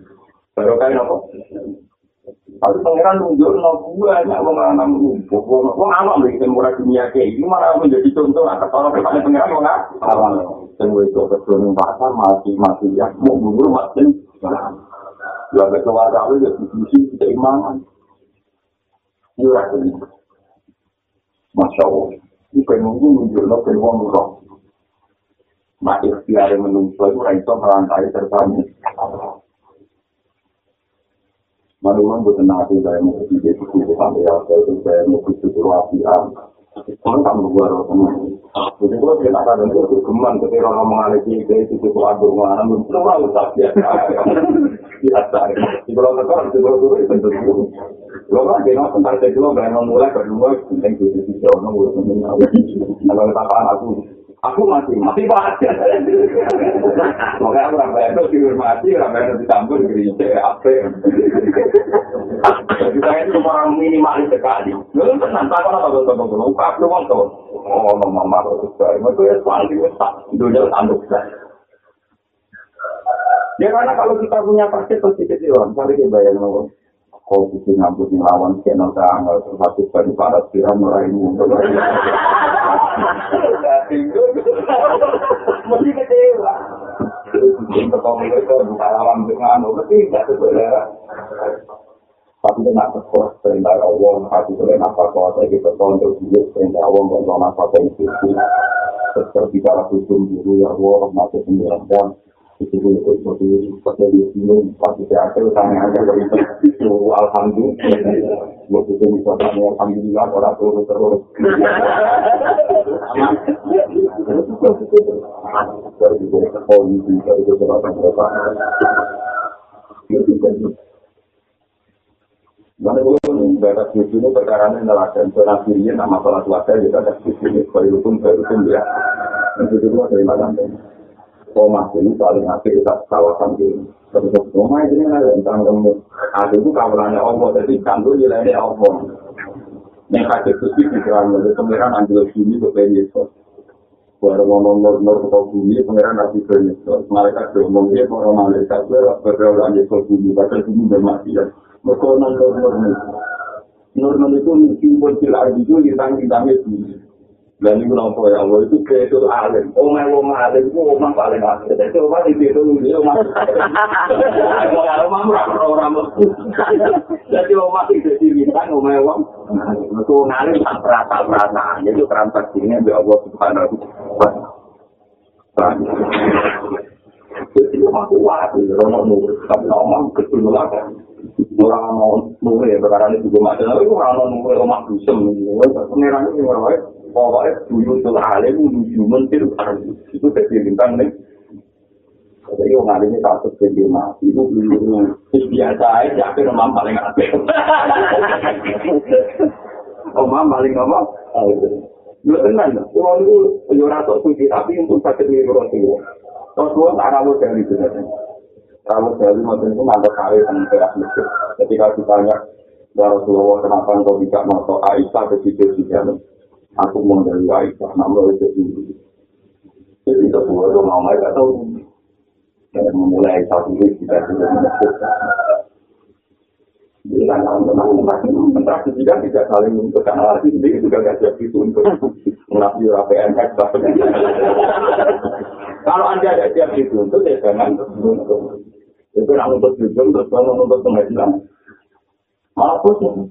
baru apa? Tapi pangeran nunjuk no banyak wong lanang lumpuh, wong wong anak lagi murah dunia kayak ini malah menjadi contoh lah. Kalau kita pangeran wong awal, semua itu kebetulan pasar masih masih ya mau mundur masih. Lalu keluar kali ya diskusi keimanan. Iya rasanya. Masya Allah. Ini penunggu nunjuk no wong roh. Mak ikhtiar menunggu itu raiso melantai terbang. Mana ulang gue tenang aku udah mau pergi ke situ ke ya, saya tuh saya mau pergi ke situ lagi ya. Kan kan gue baru sama. Jadi gue bilang ada yang gue kemana, tapi orang mau ngalih ke ke situ ke lagu rumah anak, gue usah biasa. Biasa. Di bulan depan, di bulan dulu itu tentu. Gue kan bilang, tentang saya dulu, gue mau mulai ke rumah, gue tinggal di situ, gue mau ngurus. Kalau kita aku, Aku masih mati wajar. Makanya aku ramai itu dihormati, ramai itu disambut gerince, apa Kita itu orang minimalis sekali. Lalu tenang, tak apa apa apa apa. Lupa aku mau tahu. Oh, mama mama itu sekali. Mereka ya soal di otak, dunia tanduk saya. Ya karena kalau kita punya praktik pasti kecil orang, cari kita bayar nopo. Kau bisa ngabut ngelawan channel tanggal terus habis baru para sirah meraih mundur. mesti kecewa kalau kita bukan alam dengan, mesti tidak sebenarnya. Tapi kenapa kok perintah Allah, tapi kenapa kok saya kita tahu untuk perintah Allah, bukan apa-apa itu. Terus kita harus tunggu dulu ya Allah, masih sembilan Alhamdulillah, Thomas ini paling akhir kita kawasan ini. Bentuk Thomas ini ada tentang kamu. Aku itu kamarannya Allah, jadi kamu nilainya Allah. Yang kaki kusi di dalam itu pangeran ambil sini ke Benyesos. Buat ngomong nur nur ke bumi, pangeran nasi Benyesos. Mereka ngomong dia mau ngomong dia tak berat berat lagi ke bumi, bahkan bumi bermati ya. Mereka nur nur nur. Nur nur itu simbol cilar itu di tangki tangki bumi. Dan itu nopo ya Allah itu betul alim. Omah wong alim itu omah paling alim. Jadi omah itu itu dia omah. Omah alim omah orang mesti. Jadi omah itu di bintang omah wong. Itu ngalim tak perasa perasa. Jadi transaksinya bi Allah subhanahu wa taala. Jadi omah kuat. Romo nur. Tapi omah kecil lagi. Orang mau nure ya perkara ini juga macam. Tapi orang mau nure omah dusem. Ini orang pokoknya dulu tuh alim menuju mentir itu jadi bintang nih jadi orang alim ini satu video mati itu dulu biasa aja tapi rumah paling apik Omah paling apa? Lu tenang, orang itu yo rasa suci tapi untuk sakit di orang tua. Terus gua tak rawat dari kan. Rawat dari macam itu ada kali teras masjid. Ketika ditanya, ya Rasulullah kenapa engkau tidak masuk Aisyah ke situ di dalam? Aku mau dari Aisyah, nama itu dulu. Jadi semua itu mau mereka tahu. Dan memulai saat ini kita sudah. Jadi kan teman-teman interaksi juga tidak saling menentukan lagi, sendiri juga nggak siap itu untuk mengapi PNS. Kalau anda ada siap itu untuk ya jangan itu nak untuk jujur terus untuk penghasilan. Pusing.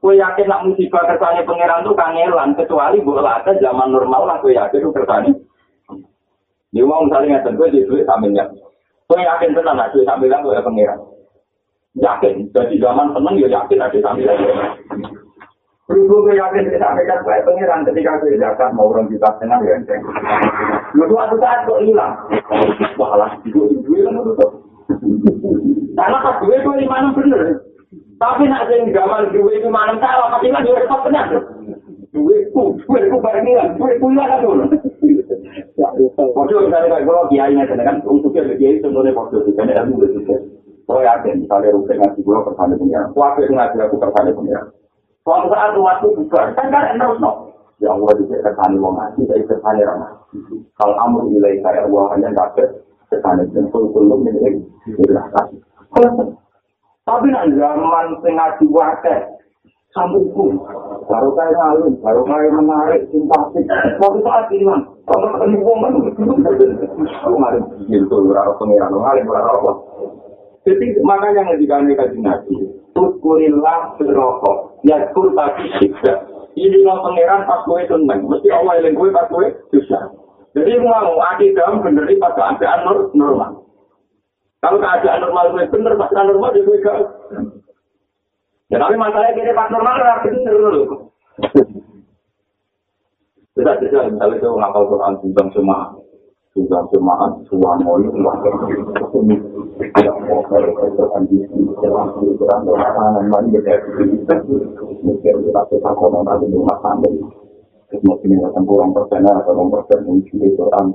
Kue yakin nak musibah kersane pangeran tuh kangelan kecuali bu lata zaman normal lah kue yakin tuh kersane. Dia mau misalnya ngeten gue di duit sambilnya. Gue yakin tenang nak duit sambilan gue pangeran. Yakin. Jadi zaman seneng ya yakin ada sambilan. Berhubung gue yakin kita sampaikan gue pangeran ketika gue zakat mau orang kita senang ya enteng. Lu suatu saat kok hilang. Wah lah, itu duit kan tutup. Karena pas duit gue lima bener. Tapi nak sing gaman duit itu mana salah, pasti kan juga repot benar. Duitku, duitku bareng hilang, duitku hilang kan dulu. Podo misalnya kayak kalau kiai nih, kan untuknya lebih kiai sebenarnya podo juga, ini ilmu juga. Kalau yakin, misalnya rupiah ngasih gue persane pengiran, kuatnya ngasih aku persane pengiran. Suatu saat rumahku bubar, kan kan terus no. Ya Allah juga kersane wong ngaji, jadi kersane orang ngaji. Kalau amur nilai saya Allah hanya dapat kersane dan kulkulum ini dirahkan. Tapi nak zaman sing ngaji wakil, sambungku, baru kaya ngalim, baru kaya menarik, simpatik, suatu saat hilang. Kalau ketemu wong aku ngalim, gitu, berapa pengiran, ngalim berapa apa. Jadi makanya ngejikan mereka nabi, Tukulillah berokok, ya kur tapi tidak. Ini no pengiran pas gue seneng, mesti Allah yang gue pas gue susah. Jadi mau akidah bener pas keadaan normal. Kalau keadaan normal gue bener, pas normal dia gue gak. Ya tapi masalahnya gini pas normal kan bener dulu. Bisa bisa misalnya itu ngapal Quran tentang semua suan mau sudah ini tidak kalau itu anji jalan di Quran. Orang lain kita mikir kita kita konon ada rumah tangga. Mungkin ada kurang persen atau kurang persen mungkin itu orang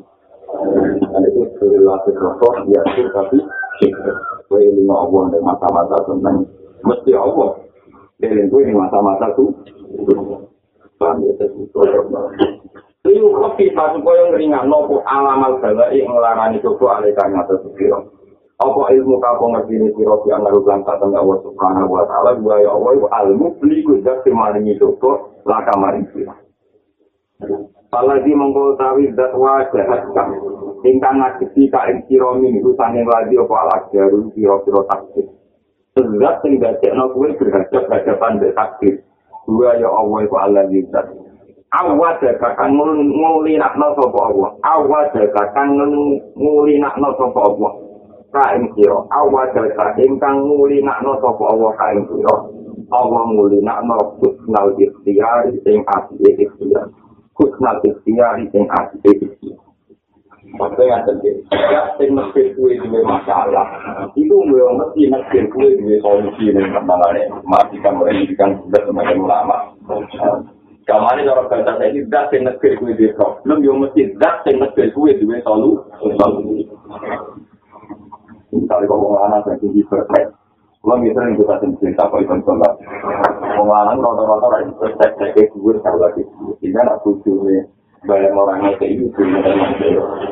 ada itu perilaku rokok ya itu tapi kue lima Allah dan masa-masa tenang mesti Allah. Dan kue di masa-masa itu paham ya Liu kopi pas koyo ngringan nopo alamal bala ing nglarani coba alika nyata sepiro. Apa ilmu kapo ngerti ni siro si anaru bangsa tengah Allah subhanahu wa ta'ala Dua ya almu beli kujak si maringi coba laka maring siro. Palagi mengkol tawi dat wajah haskam. Ingkang ngakiti ka ing siro minggu sanging lagi apa alat jaru siro-siro takdir. Sebab sing dadekno kuwi berhadap-hadapan mbek takdir. Dua ya Allah iku Allah zat. Awas kakang nguli Allah. Awas kakang nguli nakno sapa Allah. Kain sira. Awas kakang kang nguli nakno sapa Allah kain sira. Allah nguli nakno kusnal ikhtiar sing ati ikhtiar. Kusnal ikhtiar sing ati ikhtiar. Maksudnya yang terjadi, ya, sing mesti kue duwe masalah, itu gue mesti mesti kue duwe solusi yang kembangannya, matikan mereka sudah semakin lama. Kamane bahasa saya ini zat sing negeri kuwi dhewe problem yo mesti zat sing negeri kuwi dhewe solu. Misalnya wong lanang sing tinggi perfect. Kulo misalnya kita sing cerita kok sholat. Wong lanang rata-rata ra iso perfect kayak kuwi salah iki. Ini nak tujuane bayar orangnya kayak itu sih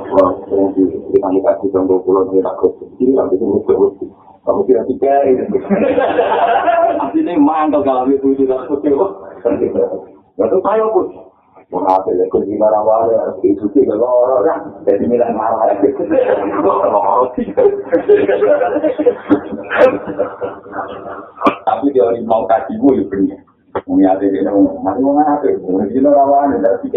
wah yang di kita dikasih contoh pulau ini tak kecil nanti itu mesti kamu kira tiga ini. Mantap kalau itu tidak kecil Lalu saya pun mengatur ya kunci marah marah itu sih kalau orang jadi milah marah. Itu tapi dia orang mau kasih gue punya mengatur dia mau masih mau ngatur mungkin orang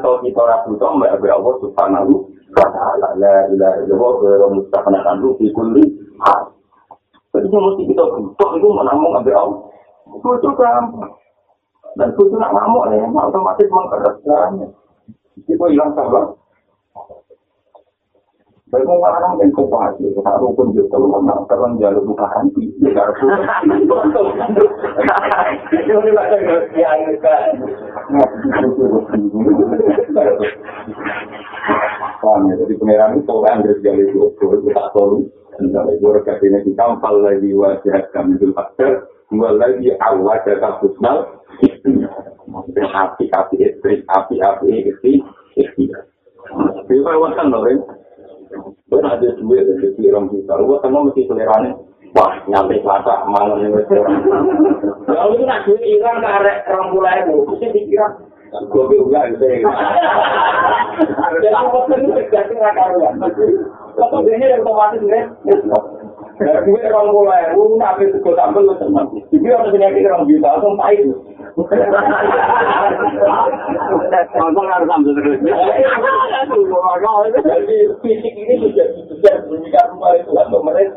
Iso kita ora buta mbak Allah subhanahu wa ta'ala la ilaha illallah wa mustaqnakan ruh fi kulli hal. Jadi mesti kita buta itu menamung ambek Allah. Itu gampang. Dan itu nak ngamuk ya, otomatis mengkeraskan. Itu hilang sabar. Baik mau orang yang kopasi, kita rukun juga lu nggak terang jalur buka hati. Ya. Jadi pangeran itu orang dari jalur itu, itu tak tahu. Dan itu rekat ini di kampal lagi wajah kami itu faktor, dua lagi awal data kusnal, api-api istri, api-api istri, istri. Itu kan loh, Gue ada duit dari pirang juta, gue semua mesti selerane. Wah, nyampe selasa malam yang restoran. Lalu itu nak duit hilang karek rambulan itu, mesti dikira. Gue bilang gitu ya. Jadi aku itu terjadi rakaruan. Kok ini otomatis nih? Dari duit rambulan itu, nabi suku sambal lu senang. Jadi orang sini kira juta, langsung pahit. Langsung harus ambil terus. Jadi fisik ini sudah sudah menjadi rumah itu kan mereka.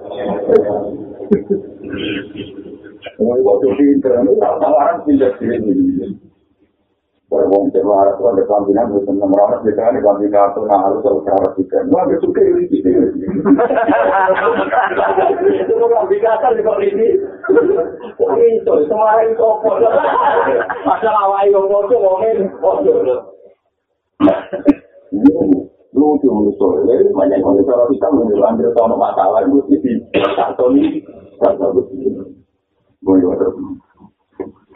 Waktu di internet, orang pindah sini. Wong Jawa Arab itu ada kelambinan, bisa merawat di sana, kelambinan itu nah harus harus merawat sana. Wah, itu kayak ini. Itu kelambinan asal juga ini. Itu, semua itu apa? Masalah awal yang ngocok, ngomongin, ngocok. Lucu, lucu. Jadi, banyak orang kalau kita mengambil sama masalah, itu di satu ini, satu ini. Gue juga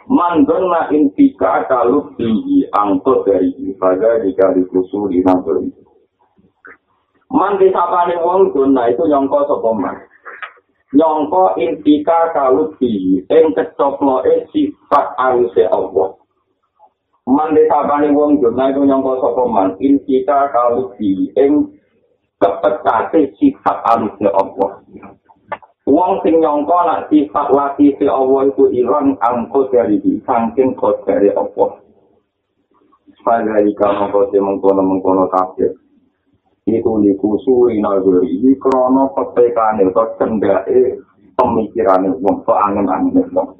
Mandon na intika kalau tinggi angkot dari ibadah jika dikusul di nabur itu. Mandi sapane wong dona itu nyongko sopoman. Nyongko intika kalau tinggi, eng kecoplo e sifat aruse Allah. Mandi sapane wong dona itu nyongko sopoman. Intika kalau tinggi, eng kepekate sifat aruse Allah. Wong sing nyangka nak sifat lati si Allah iku ilang angko dari saking Allah. Pada jika mengko si mengkono mengkono kafir. Itu dikusu inaguri ini krono petekane atau cendake pemikiran wong so angin angin wong.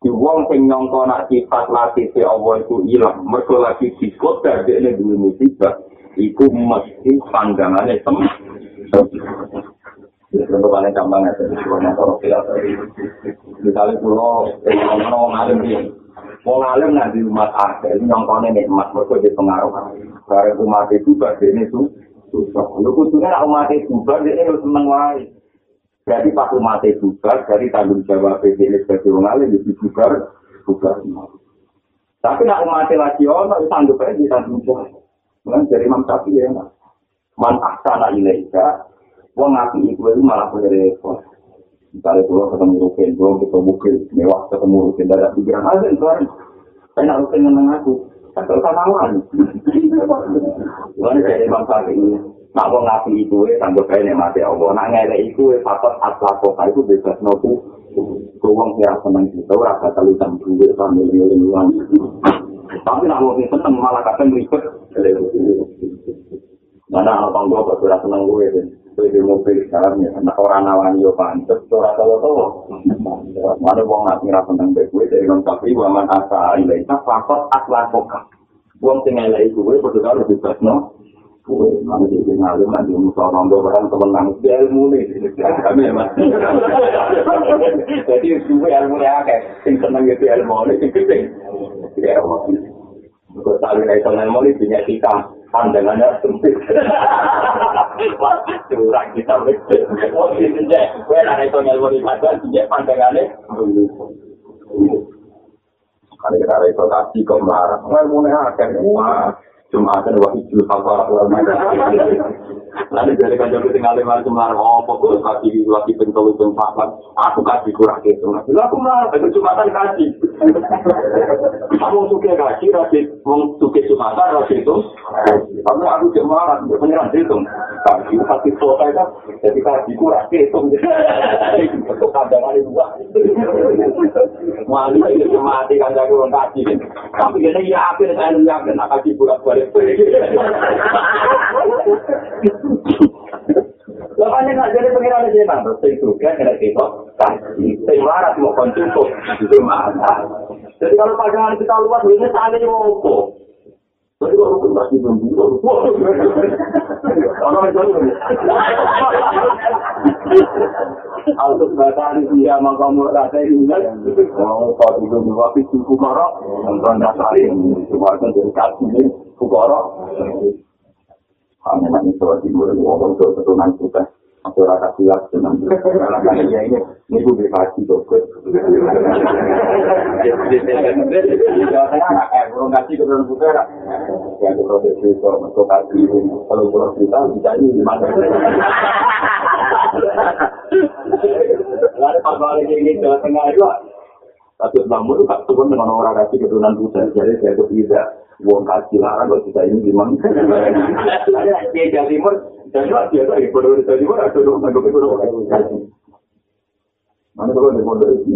Di wong sing nyangka nak sifat lati si Allah iku ilang mergo lagi sikot dari ini dulu musibah. Iku mesti pandangannya teman. Untuk paling gampang ya, misalnya pulau, kalau mau ngalim dia, mau ngalim nanti umat ada, ini nyongkone nikmat, mereka di pengaruh. Karena umat itu bagian itu susah. Lu khususnya umat itu bagian ini lu seneng wae. Jadi pas umat itu jadi tanggung jawab ini sebagai orang alim itu juga juga Tapi nak umat lagi ono, sanggup aja ditanggung jawab. Mungkin dari Imam Syafi'i ya, man ahsana ilaika Wong ngapi iku itu malah punya repot. Misalnya kalau ketemu rukin, kalau ketemu mungkin mewah ketemu rukin, ada pikiran aja itu kan. Saya nak pengen aku. Kalau sama lawan. Mana jadi bangsa ini? Nak mau ngapi itu, sambil kayak mati Allah. Nak ngelak itu, patut asal kota itu bebas nopo. Kewang ya senang kita, rasa kali campur sambil miliunan. Tapi nak mau seneng malah kadang ribet. Mana apa gua kok ora seneng gue Kowe mobil sekarang ya, anak orang nawani yo pantes, ora tahu-tahu. Mana wong nak ngira seneng gue dari wong tapi waman asa ilai tak fakot akhlak kokak. Wong sing elek iku kuwi padha karo bebas no. Kuwi mana iki ngalim lan yo musa rondo barang temen nang ilmu ne. Kami ya Mas. Jadi kuwi ilmu ne akeh sing seneng iki ilmu ne sing penting. Ya. Kok tali nek ilmu ne punya kita pandangannya sempit. Curang kita wis. Wong iki jenenge kuwi nek ilmu ne pandangannya Kali kita reputasi kok marah. Nggak mau nih akan. Wah, cuma ada wahyu jual apa Nanti dari kanjeng kita tinggal lima semar, oh pokok kasih lagi pentol itu papat, aku kasih kurang gitu. Nanti aku marah, itu cuma kan kasih. Kamu suka kasih, kasih, mau suka cuma kan kasih itu. Tapi aku cuma marah, penyerang itu. Kasih kasih selesai kan, jadi kasih kurang gitu. Itu kandangan itu dua. Wali itu mati kanjeng kurang kasih. Tapi ini ya, akhirnya saya yakin, kasih kurang balik. Lapannya nggak jadi pengiran aja nang, terus itu kan kena kita, saya marah mau konsumen itu mana? Jadi kalau pasangan kita luas, ini saling mau apa? Jadi kalau kita masih belum orang itu Altus batari dia makamu rasa ini mau kau itu dua pintu kukoro, nonton dasar ini cuma itu dari kaki kukoro. Kami nanti soal timur ngomong soal keturunan kita. Aku rasa siap dengan kali ini ini gue dikasih tuh. Jawa Tengah anak eh belum kasih proses itu untuk kasih kalau proses kita bisa ini di mana? Lalu pas balik ini Jawa Tengah itu tapi namun itu tak turun dengan orang kasih keturunan kita. Jadi saya itu tidak wong kasih larang kalau kita ini gimana? Dia Jawa Timur, dan dia lagi pada Jawa Timur ada dong nggak begitu Mana kalau di pondok itu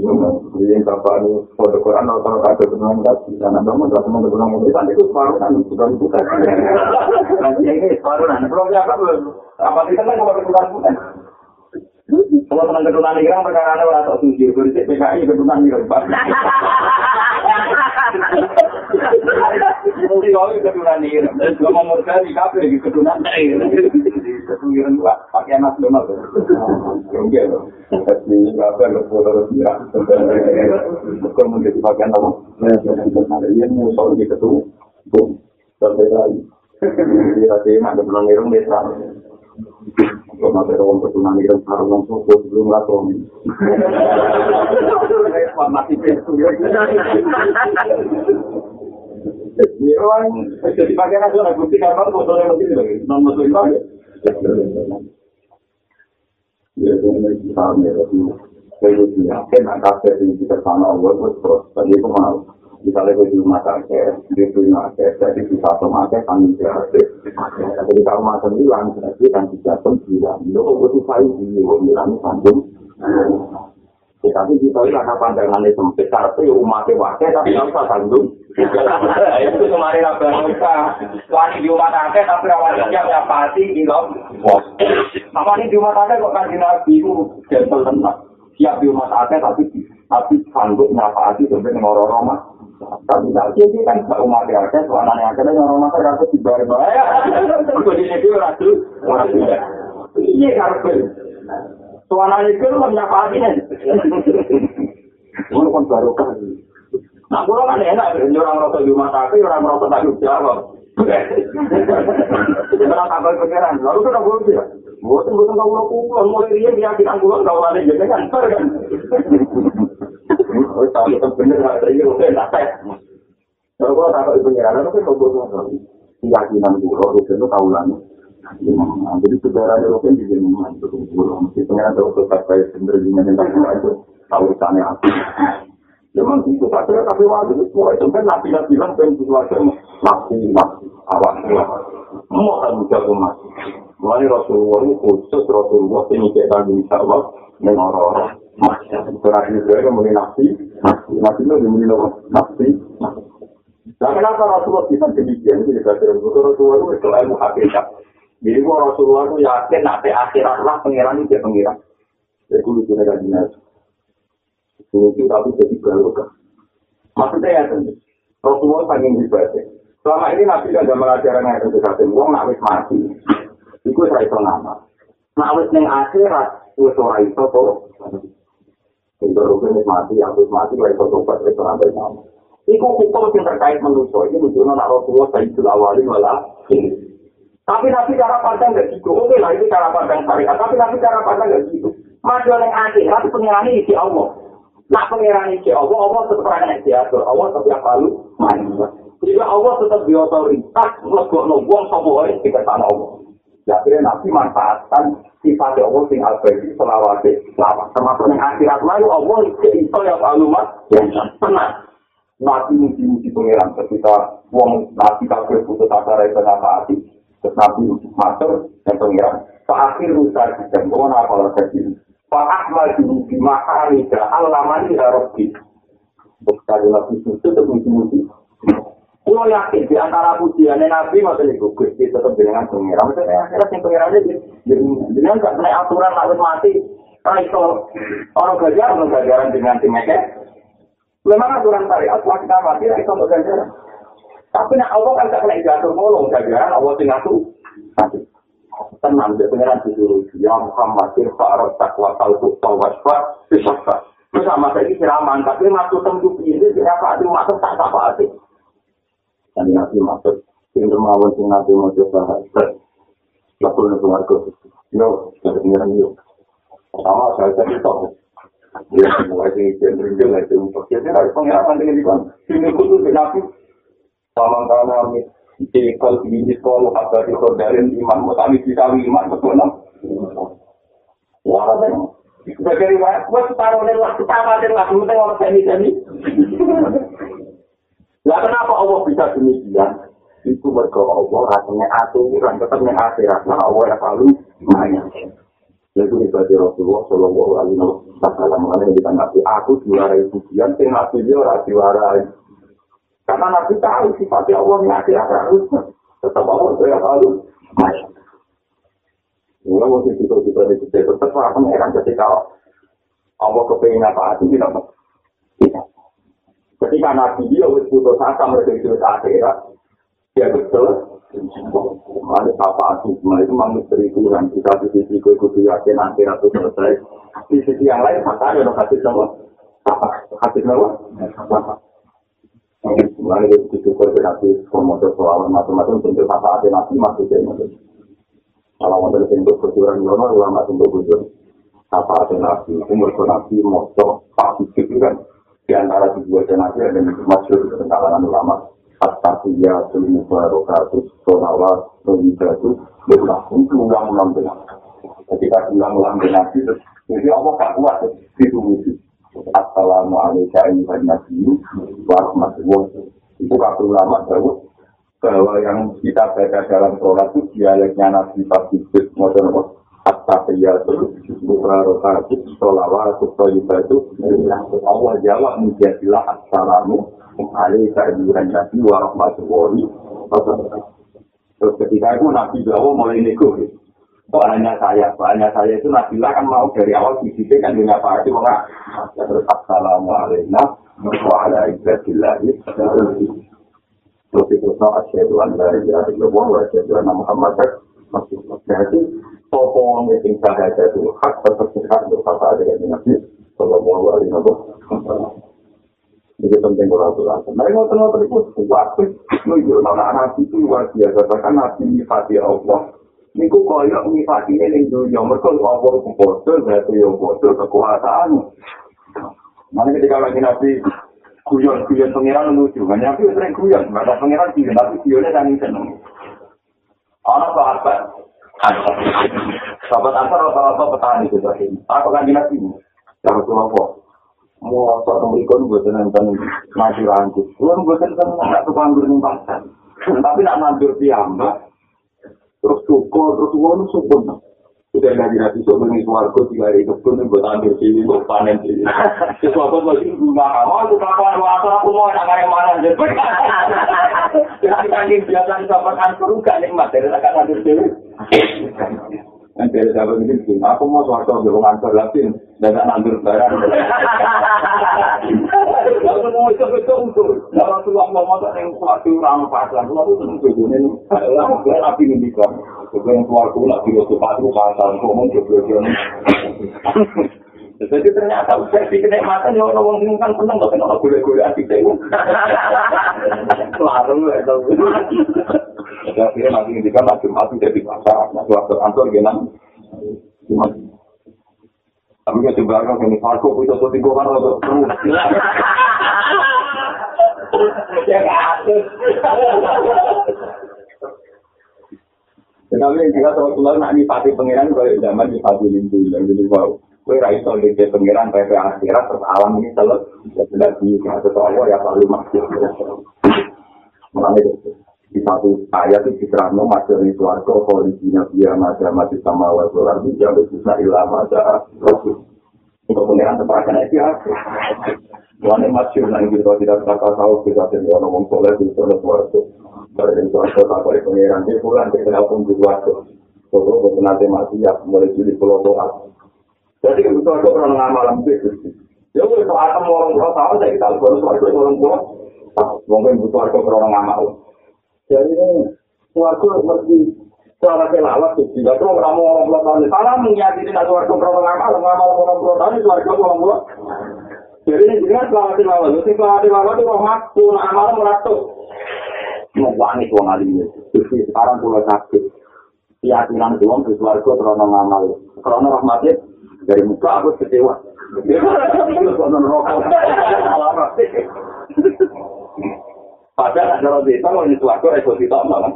di yang kapan pondok Quran atau kalau ada kebenaran kasih karena dong ada teman kebenaran itu itu separuh kan sudah bukan. Nanti ini separuh nah belum ya apa apa kita kan kalau kebenaran bukan. Kalau teman keturunan irang perkara ada orang tak suci, bersih PKI keturunan irang. Mungkin kau keturunan irang, kalau mau murka di kafe di keturunan irang. Keturunan dua, pakai anak donat. Enggak loh, tapi kafe nggak boleh irang. Bukan mungkin pakai anak. Ini musuh di keturunan. Sampai lagi. Kira-kira ada keturunan irang desa. Kalau nanti orang bertunan itu harus langsung sebelum lakon. Masih itu ya. Jadi bagian nasional bukti karena fotonya mesti lagi non muslim lagi. Ya, ini kita ambil itu. Saya itu yakin angka dari kita sana Allah terus tadi itu mau misalnya gue di rumah sakit, di rumah sakit, jadi bisa otomatis kan gratis. Jadi kalau macam bilang, jadi kan tidak pun bilang, lo kok butuh saya di bilang sambung. Tapi kita ini karena pandangannya sempit, tapi umatnya wakil, tapi nggak usah sambung. Itu kemarin apa yang kita, wani di rumah sakit, tapi awalnya yang pasti di bos. Apa ini di rumah sakit kok kan nabi itu gentle tenang. Siap di rumah sakit, tapi tapi sanggup nyapati sampai ngorong-ngorong mah. Tapi tak jadi kan gak umat ya, kan soalnya yang ada orang masa rasa di bar bahaya. Aku di sini orang tuh orang. Iya karpet. Soalnya itu lo menyapa hati nih. Kan baru kan. Nah, kalau kan enak, orang rasa di rumah sakit, orang rasa tanggung jawab. Orang tambah pikiran, lalu kan boleh sih. Bukan bukan kau pulang, mulai dia dia kita pulang kau ada jadi kan, Oh, tapi kan bener ada ini udah tak. Kalau gua tak pengiran itu kan kau buat keyakinan gua itu itu tahu lah. Jadi saudara itu kan di sini itu gua mesti pengiran itu tetap kayak bener gimana yang tak itu tahu sana aku. Memang itu ada kabeh wali itu semua itu kan nabi bilang ben sesuatu nabi nabi awak mau kan bisa umat Mulai Rasulullah ini khusus Rasulullah ini kita insya Allah mengoros Kan itu Nah kenapa Rasulullah kita demikian? Itu juga Rasulullah itu ilmu hakikat Jadi Rasulullah itu yakin nanti akhirat lah pengiran itu pengiran. Jadi lucu negara dinas Lucu tapi jadi Maksudnya ya, Rasulullah saking ibadah. Selama ini Nabi tidak mengajarkan yang itu satu. Wong nak wis mati, itu saya itu nama. Nak wis neng akhirat, wis ora itu tuh. Itu wis mati, yang wis mati, wis itu tobat, wis ora nama. Iku hukum yang terkait manusia, ini menunjukkan nak Rasulullah Sayyidul Awalin wala Tapi Nabi cara pandang gak gitu. Oke lah, itu cara pandang syariat. Tapi Nabi cara pandang gak gitu. Maju yang akhirat, pengirannya di Allah. Nak pengiran ini Allah, Allah tetap orang yang Allah tetap yang lalu manusia. Jika Allah tetap di otoritas, nubung semua orang sana Allah. Ya, akhirnya Nabi manfaatkan sifat Allah sing al-badi selawati selawat. Termasuk yang akhirat lalu Allah itu yang lalu mas, yang tenang. Nabi muji-muji pengiran ketika wong Nabi kafir putus asa dari kenapa hati. Terus Nabi masuk dan pengiran. Akhir rusak dan gue apa lagi Pak Ahmad di bima Hamida Allah mani ya Rabbi. Sekali lagi itu tetap muji-muji. Kulo yakin di antara pujiannya Nabi maksudnya itu Gusti tetap dengan pengira. Maksudnya akhirnya yang pengira aja dengan nggak kena aturan lalu mati. Karena itu orang gajar orang gajaran dengan tim Memang aturan syariat kita mati itu untuk. Tapi nak Allah kan tak kena jatuh ngolong gajaran Allah tinggal tuh tenang dia pengiran disuruh ya Muhammad irfa arad takwa talku tawasfa bisaffa terus sama saya siraman tapi masuk tentu ini kenapa ada masuk tak apa sih dan nabi masuk pintu mawon sing nabi mau coba. Lapor nih keluarga yo dari pengiran yo sama saya tadi tahu dia mulai dari cenderung lah itu untuk dia dari pengiran dengan di mana ini khusus nabi. Sama kami Cikal ini sekolah apa di saudara iman, mutami bisa iman betul no. Wah, sebagai riwayat, gue separuh nih lah, pertama nih lah, penting orang seni. Lah kenapa Allah bisa demikian? Itu mereka Allah rasanya aturan, tetapnya akhirat, nah Allah yang selalu banyak. Jadi ibadah Rasulullah Shallallahu Alaihi Wasallam yang kita aku juara pujian, sing nabi dia orang juara Karena Nabi tahu sifatnya Allah yang akhirnya harus tetap Allah saya lalu. Mula waktu itu kita itu tetap lah pengeran ketika Allah kepengen apa itu tidak Ketika Nabi dia wis putus asa mereka itu akhirat, dia betul. Ada apa itu, itu memang misteri Tuhan. Kita di sisi gue kudu yakin akhirat itu selesai. Di sisi yang lain, maka ada hadis sama apa? Hadis apa? Mulai dari situ kau berarti komodo soal macam-macam tentu apa ada masuk ke mana. Kalau mau dari bentuk kejuran ulama ulama bentuk kejuran. Apa ada nasi umur nasi motor pasti kan. Di antara dua nasi ada yang ke kalangan ulama. At-Tafiyah, Sulimu Barokatus, Solawat, berlaku ulang-ulang dengan. Ketika ulang-ulang dengan itu, jadi Allah tak kuat itu. Assalamualaikum warahmatullahi wabarakatuh. Itu kata ulama jauh bahwa yang kita baca dalam sholat itu dialeknya Nabi Fasibit Modern At-Tahiyatul Mubarakatuh Sholawatu Thayyibatu Allah jawab menjadilah Assalamu alaikum warahmatullahi wabarakatuh. Terus ketika itu Nabi Jawa mulai nego kok saya, hanya saya? Itu Nabi kan mau dari awal sisi kan dengan Pak Haji terus assalamualaikum warahmatullahi wabarakatuh. Terus itu no asyhadu an la ilaha illallah wa asyhadu anna muhammadar rasulullah berarti topong yang sahaja itu hak seperti hak berkata dengan Nabi sallallahu alaihi wasallam Jadi penting aturan. Mereka mau tahu apa itu kuat. Nunjuk anak-anak itu luar biasa. Bahkan Nabi Fatih Allah niku kaya nyifati ning dunya mergo apa kupodo berarti yo podo kekuasaan mana ketika lagi nabi kuyon kuyon pengiran lucu kan nabi sering kuyon. Nggak pengiran sih tapi kuyonnya kan seneng anak sahabat sahabat apa rata-rata petani itu tadi apa kan nabi. Ya Rasulullah mau sok nomorikon gue nonton maju rangkut gue gue nonton nggak tuh nih pasar. Tapi nak mandur piyambak terus syukur terus gue nu syukur udah nggak jadi bisa beli suarco tiga hari itu pun gue tandur sini gue panen sini. Sesuatu lagi nggak mau tuh kapan waktu aku mau nak yang mana jadi jadi kan biasa dapat antar gak nikmat dari nak tandur sini Nanti ada sahabat ini, aku mau suarco gue ngantor lagi, dan tak nandur barang. Lalu mau itu betul. Kalau tuh mau mau yang suatu ramah pasar, lalu tuh tuh ini, lalu gue nabi ini kan, yang keluar gue lagi waktu pagi pasar, gue mau dia. Jadi ternyata saya pikir kenikmatan ya orang orang kan seneng tapi orang gule-gule hati saya. Larang ya tahu. Ya akhirnya nanti ini kan lagi mati jadi pasar, nanti waktu kantor gimana? Tapi kita coba kan ini parko itu tuh tiga kan untuk Ya kasus. Tapi jika teman-teman nak nyipati pengiran kalau zaman nyipati lindung dan jadi wow. Kue raiso di pengiran akhirat terus alam ini sudah di satu Allah ya selalu masuk. Mulai di satu ayat itu diterangkan masuk di suarga kondisinya dia masih mati sama wasolar itu yang bisa ilah masa untuk pengiran itu ya. Tuhan yang masih kita tidak kata tahu kita tidak ngomong soleh di sana. Dari suarga tak boleh pengiran dia pulang kita pun di suarga. Nanti mati ya mulai jadi pulau doa. Jadi itu aku pernah ngamal lebih Ya wes kalau akan orang tua tahu saya kita baru suatu orang tua. Mungkin butuh aku pernah ngamal. Jadi ini suatu mesti cara kelawat tuh. Tidak tuh kamu orang tua tahu. Salah menyakiti nak suatu pernah ngamal, ngamal orang tua tahu suatu orang tua. Jadi ini jelas selama di bawah, jadi selama di bawah itu rahmat, pun amal meratuk. Mau wangi tuh ngalim Jadi sekarang pulau sakit. Keyakinan tuh di suarga terus ngamal. Karena rahmatnya dari muka aku kecewa. Padahal ada orang desa mau nyetu aku itu tidak malah.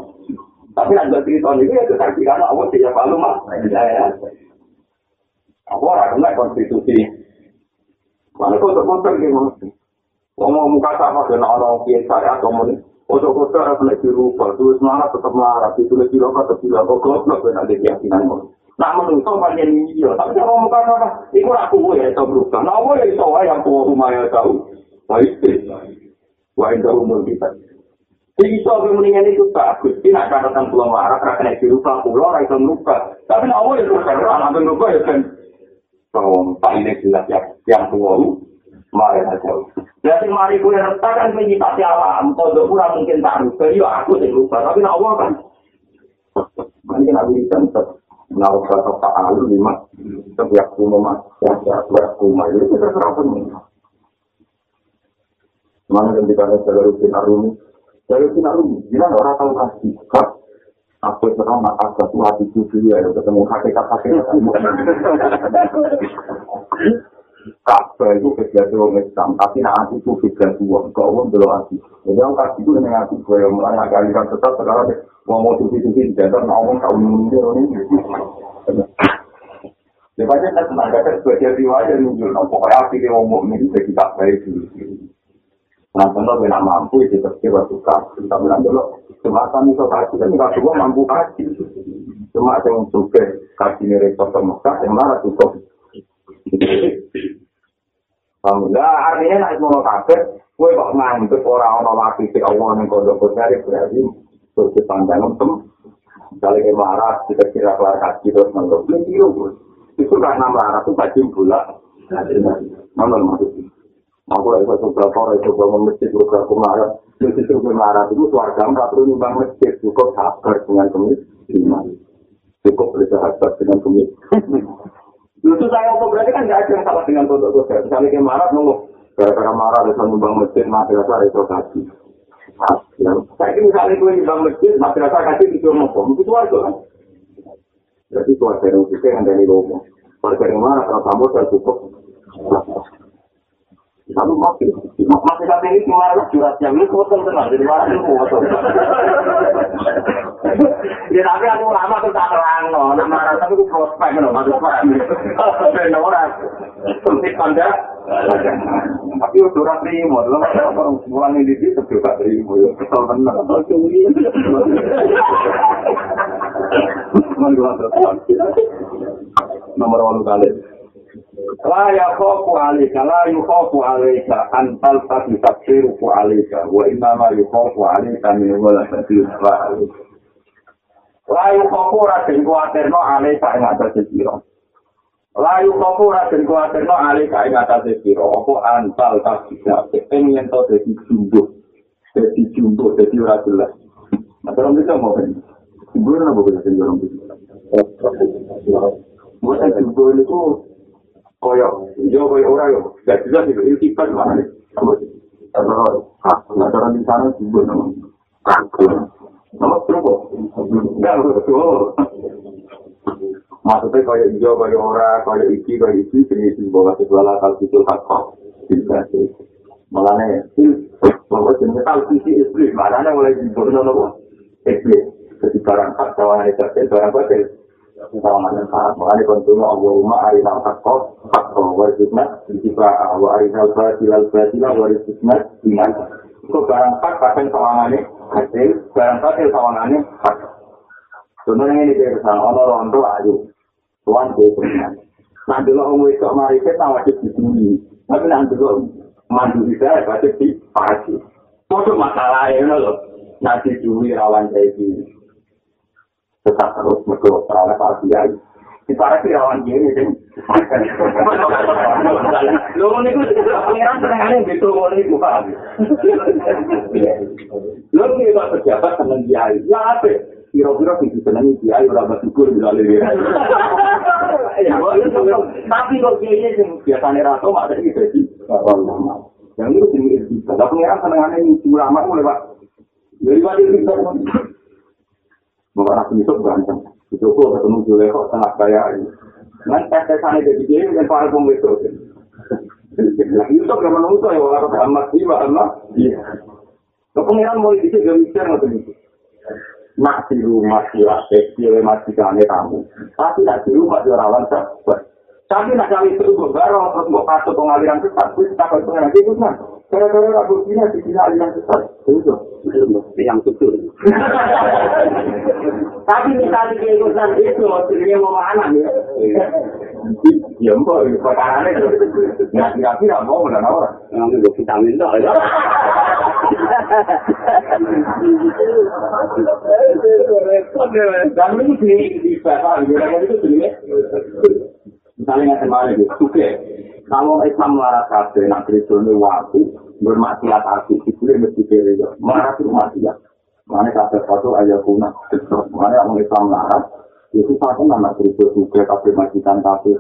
Tapi ada cerita ini ya karena aku tidak malu mah. Aku orang kena konstitusi. Mana kau terkontrol gimana? Ngomong muka sama dengan orang biasa atau mau Ojo kota harus naik dirubah, terus marah tetap marah, ditulis di lokal tetap bilang, kok goblok nanti keyakinan Nah menurut panjang ini ya, tapi kalau mau kata apa, itu aku ya itu berubah. Nah aku ya itu yang tua rumah ya tahu. Baik sih, wah itu umur kita. Jadi itu aku mendingan itu bagus. Ini nak catatan pulau marah, karena kena dirubah pulau, itu merubah. Tapi nah aku ya itu kan, anak merubah ya kan. Tak ini jelas ya, yang tua marah saja. Jadi mari gue retakan menyipati alam, kalau kurang mungkin tak rubah, ya aku sih rubah. Tapi nah aku kan, kan aku bisa Naruh kata Pak Alu lima, setiap rumah, setiap rumah itu kita serahkan. Mana yang dikatakan Jalur Bin Arumi? Jalur Bin Arumi, bilang orang tahu kasih. Kak, aku sekarang maka satu hati cucu ya, ketemu hakikat Kabeh itu kejadian orang Islam, tapi nak hati itu kejadian uang, kau pun belum hati. Jadi orang kasih itu dengan hati, gue yang mulai agak tetap sekarang Wong mau cuci-cuci di jalan, ngomong kau mundur ini. Pasti kan tenaga kan sebagai riwayat muncul. Nah, pokoknya api dia ngomong ini bisa kita baik dulu. Nah, contoh kita mampu itu pasti waktu kasih. Kita bilang dulu, semacam itu kasih kan nggak semua mampu kasih. Cuma yang suka kasih repot ke Mekah, yang marah cukup. Alhamdulillah, artinya nak mau kafir, gue kok nganggep orang-orang wakil si Allah yang kodok-kodok berarti terus dipandang tem kali ke marah kita kira kelar kaki terus ini kilo itu karena marah itu kaji bulat mana maksudnya aku lagi satu berapa orang itu bangun masjid beberapa marah jadi itu marah itu keluarga nggak perlu nyumbang masjid. Cukup sabar dengan kemiskinan cukup bersahabat dengan kemiskinan itu saya apa berarti kan nggak ada yang salah dengan foto-foto misalnya ke marah nunggu gara-gara marah bisa nyumbang masjid madrasah itu kaji Saya misalnya gue nyumbang masjid, madrasah kasih di rumah itu warga kan. Jadi keluarga yang kita yang dari rumah. Keluarga yang mana kalau kamu sudah cukup. Lalu masih, masih saat ini cuma ada juratnya, ini kotor tenang, jadi mana itu kotor. Ya tapi aku lama tuh tak terang, no. nama rasa itu prospek, no, maksud pak. Benar orang, sempit pandang. Tapi udah ora trimo, lho orang mulane di situ juga trimo yo kesel tenan. Nomor 8 kali. La ya khofu alika, la yu khofu alika, antal tadi tafsiru fu alika, wa inna ma yu khofu alika min wala tafsiru fu alika. La yu khofu raden kuatirno alika ing atas sira. La yu khofu raden kuatirno alika ing atas sira, apa antal tadi ing yen to dadi jumbo. Dadi jumbo, dadi ora jelas. Terus bisa mau kan? Ibu napa bisa sing dorong bisa? Bukan jumbo itu koyo yo koyo ora yo gak jelas itu sifat mana nih kalau ah nggak ada di sana sih buat nama maksudnya koyo yo koyo ora koyo iki koyo iki jenis bawa segala hal itu hak bisa sih malah nih bahwa jenis hal sisi istri mana nih mulai dibuat nama istri ketika barang hak kawan itu barang batil Salaman saat mengenai konsumen Allahumma arina hakko hakko warisukna Jika wa arina al-fatila al-fatila warisukna Iman Itu barang hak kadang sawangannya hasil Barang hasil sawangannya hak Sebenarnya ini dia kesan Ono rondo ayu. Tuan punya Nanti lo umum itu mari kita wajib disini. Tapi nanti lo mandu bisa wajib di pagi Itu masalahnya lo Nanti duwi rawan kayak gini. Tetap terus mereka terlalu pak kiai di para kirawan kiai ini lo ini kan pengiran senengannya gitu mulai itu paham lo ini pak pejabat seneng kiai. Ya apa? Kira-kira sih senengi kiai orang bersyukur bila lebih tapi kok kiai ini biasanya rata ada di sini yang itu sini itu tapi pengiran senengannya itu ulama mulai pak. Dari pak itu Bapak Nabi Yusuf ganteng. Itu kok ketemu Juleho sangat kaya ini. Nanti tes sana jadi dia yang para pembetul. Nah, Yusuf yang menunggu ya orang Muhammad sih, Muhammad. Iya. Kepengiran mulai dikit gak mikir nggak itu. Di rumah sila kecil masih kane kamu. Tapi nak di rumah dia rawan sabar. Tapi nak kali itu gue baru terus mau kasih pengaliran sesat. Gue tak kalau pengen itu kan. Gara-gara Abu Sina di sini aliran sesat. Itu yang betul. Tapi misalnya kayak ikutan itu, sebenarnya mau mana ya? Ya mbak, perkara itu. Nggak kira-kira mau dan orang. Yang itu vitamin tuh. Dan ini di di bapak, itu sebenarnya. Misalnya nggak kemarin gitu, oke. Kalau Islam larat kabeh, nak Kristen waktu bermaksiat hati, itu mesti kiri ya. Marah itu maksiat. Mana kata satu ayat punah, mana orang Islam larat, itu satu nama Kristen juga kabeh majikan kabeh.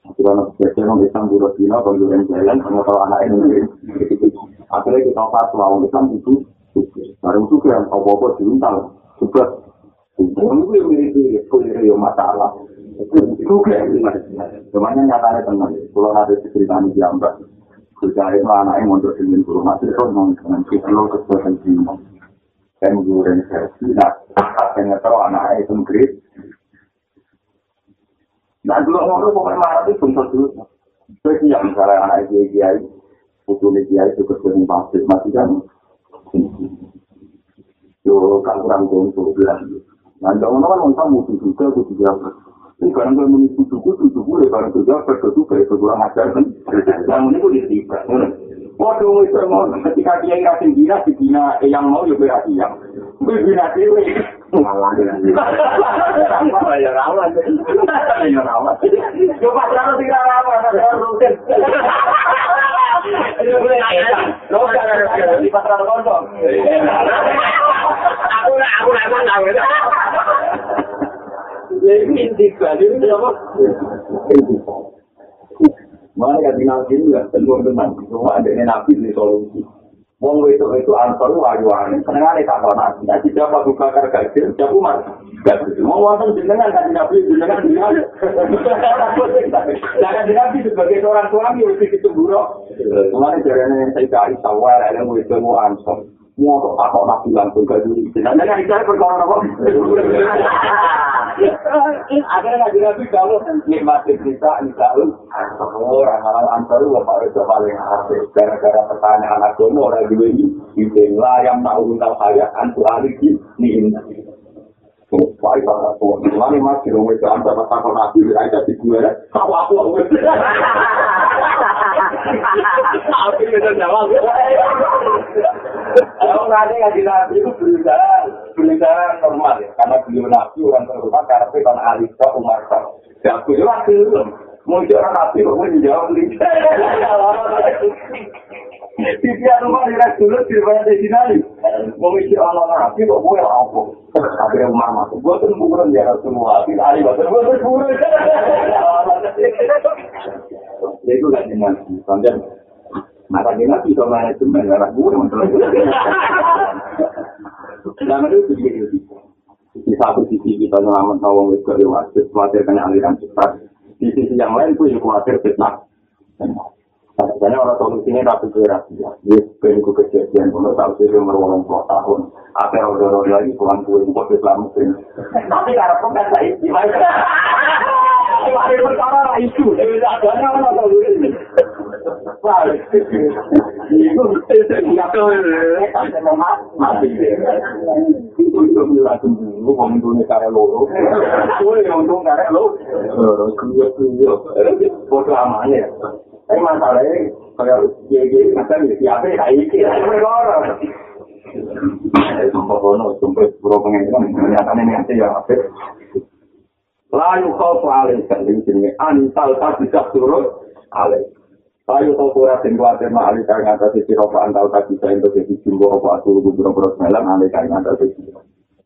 Akhirnya nak biasa orang Islam dulu dino, pembelian jalan, sama kalau anak ini. Akhirnya kita fatwa orang Islam itu, baru itu yang apa-apa diuntal, juga. Itu yang mirip-mirip, itu masalah. Cuman nyatanya teman, kalau ada cerita di jambak, kerja itu anaknya mondok dengan guru masih itu mau dengan kita lo kesulitan cinta. Saya guru dan saya tidak, saya tahu anaknya itu ngkrit. Nah dulu ngomong pokoknya marah itu pun dulu. Saya siap misalnya anak itu kiai, putu kiai itu kerja pasir masih kan. Yo kan kurang gontok bilang. Nah, jangan kan mau musuh juga, kudu jawab. Ini barang kalau menipu suku, suku ya barang juga berkesuka, itu kurang ajar kan. Yang ini pun ditibak. Waduh, itu mau ketika dia yang kasih bina, si bina yang mau juga berarti yang. Gue bina dewe. Malah ya. Ya rawat. Ya rawat. Coba terlalu tidak rawat, ada rutin. Lo jangan di pasar kondom. Aku nak, aku nak, aku nak. Jadi itu apa? Mana kan nabi itu ya tentu tenang, cuma ada nabi di solusi. Wong itu itu ansor wajib seneng ada tak tahu nabi. Nanti siapa buka kargajil, siapa mas? Mau wonten jenengan kan nabi jenengan jenengan. Jangan nabi sebagai seorang suami lebih itu buruk. Mulai dari yang saya cari sawar, ada mau itu mau ansor. Mau kok pakok nabi langsung ke diri. Dan jadi saya perkara apa? Akhirnya nabi nabi kalau nikmati kita Isaul, orang-orang antar lu pak itu paling hati. Gara-gara pertanyaan agama orang dua ini, itu yang tahu tentang saya antu aliki nih Itu apa tuh? Mana mas kilo itu antar pasang nabi, aja di gue, kau aku aku. Tapi kita jawab. Kalau nanti ngaji nabi itu berusaha, berusaha normal ya, karena beliau nabi orang terhormat karena kan Alisa Umar Ya aku itu waktu itu, mau orang nabi kok mau Titian rumah di dulu di mana di sini. Mau isi orang nabi kok mau apa? Akhirnya Umar masuk, gue tuh bukan dia semua. Tidak ada bahasa gue tuh bukan. Jadi gue gak jenang, soalnya mata dia nanti sama manajemen arah gue Selama itu begitu di satu sisi kita nyelamat nawang wis dari wasit, khawatir kena aliran cepat. Di sisi yang lain pun khawatir fitnah. Karena orang solusinya tapi kira ya, dia pengen ke kejadian, kalau tahu sih umur orang tua tahun, apa yang udah udah lagi pulang itu kok Islam muslim. Tapi karena pun kan saya gimana? Wah, perkara lah itu, adanya orang tahu ini. Wah, itu nggak tahu mati. Itu itu bilang dulu, ngomong cara loro. Kue ngomong cara loro. Kuyo kuyo, bodoh amannya. Tapi masalahnya, kalau gigi macam ni siapa yang kayak ini, saya berkorban. Sumpah kono, sumpah pura pengen nyatanya ini nanti yang apa? Layu kau paling sering sini, antal tak bisa turun, alih. Layu kau pura tinggal di mana alih kaya ngata sisi roka antal tak bisa untuk jadi jumbo apa asal gubernur beros melam alih kaya ngata sisi.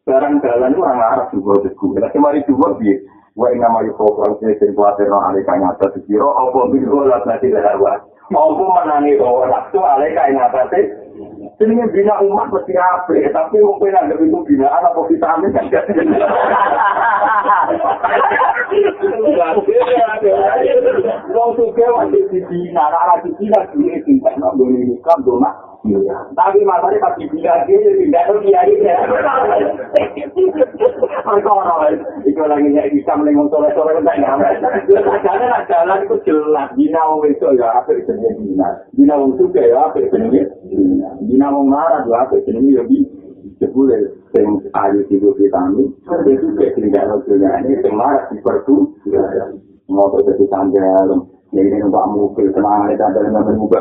Barang jalan orang Arab juga begitu. Tapi mari juga biar wa inna ma yuko kurang sini sing kuatir no alika nyata dikira apa bintu lah nanti darwa apa menani bahwa waktu alika nyata sih? Ini bina umat mesti apa tapi mungkin ada itu binaan apa vitamin? Kan Wong suka wajib dibina, arah dibina, dibina, dibina, dibina, dibina, Tapi masalahnya pas dibilang dia, tidak tahu dia ini. Perkara, itu lagi ya bisa melengong sore-sore enggak nyampe. Karena lah jalan itu jelas, bina wong itu ya apa jenis bina. Bina wong suka ya apa jenis bina. Bina wong marah ya apa jenis ya bi. Sepuluh yang ayu tiga vitamin, itu kayak tidak tahu juga ini, yang marah di ngotot jadi sandal, Jadi ini numpak mobil, tenang, ini yang namanya muka.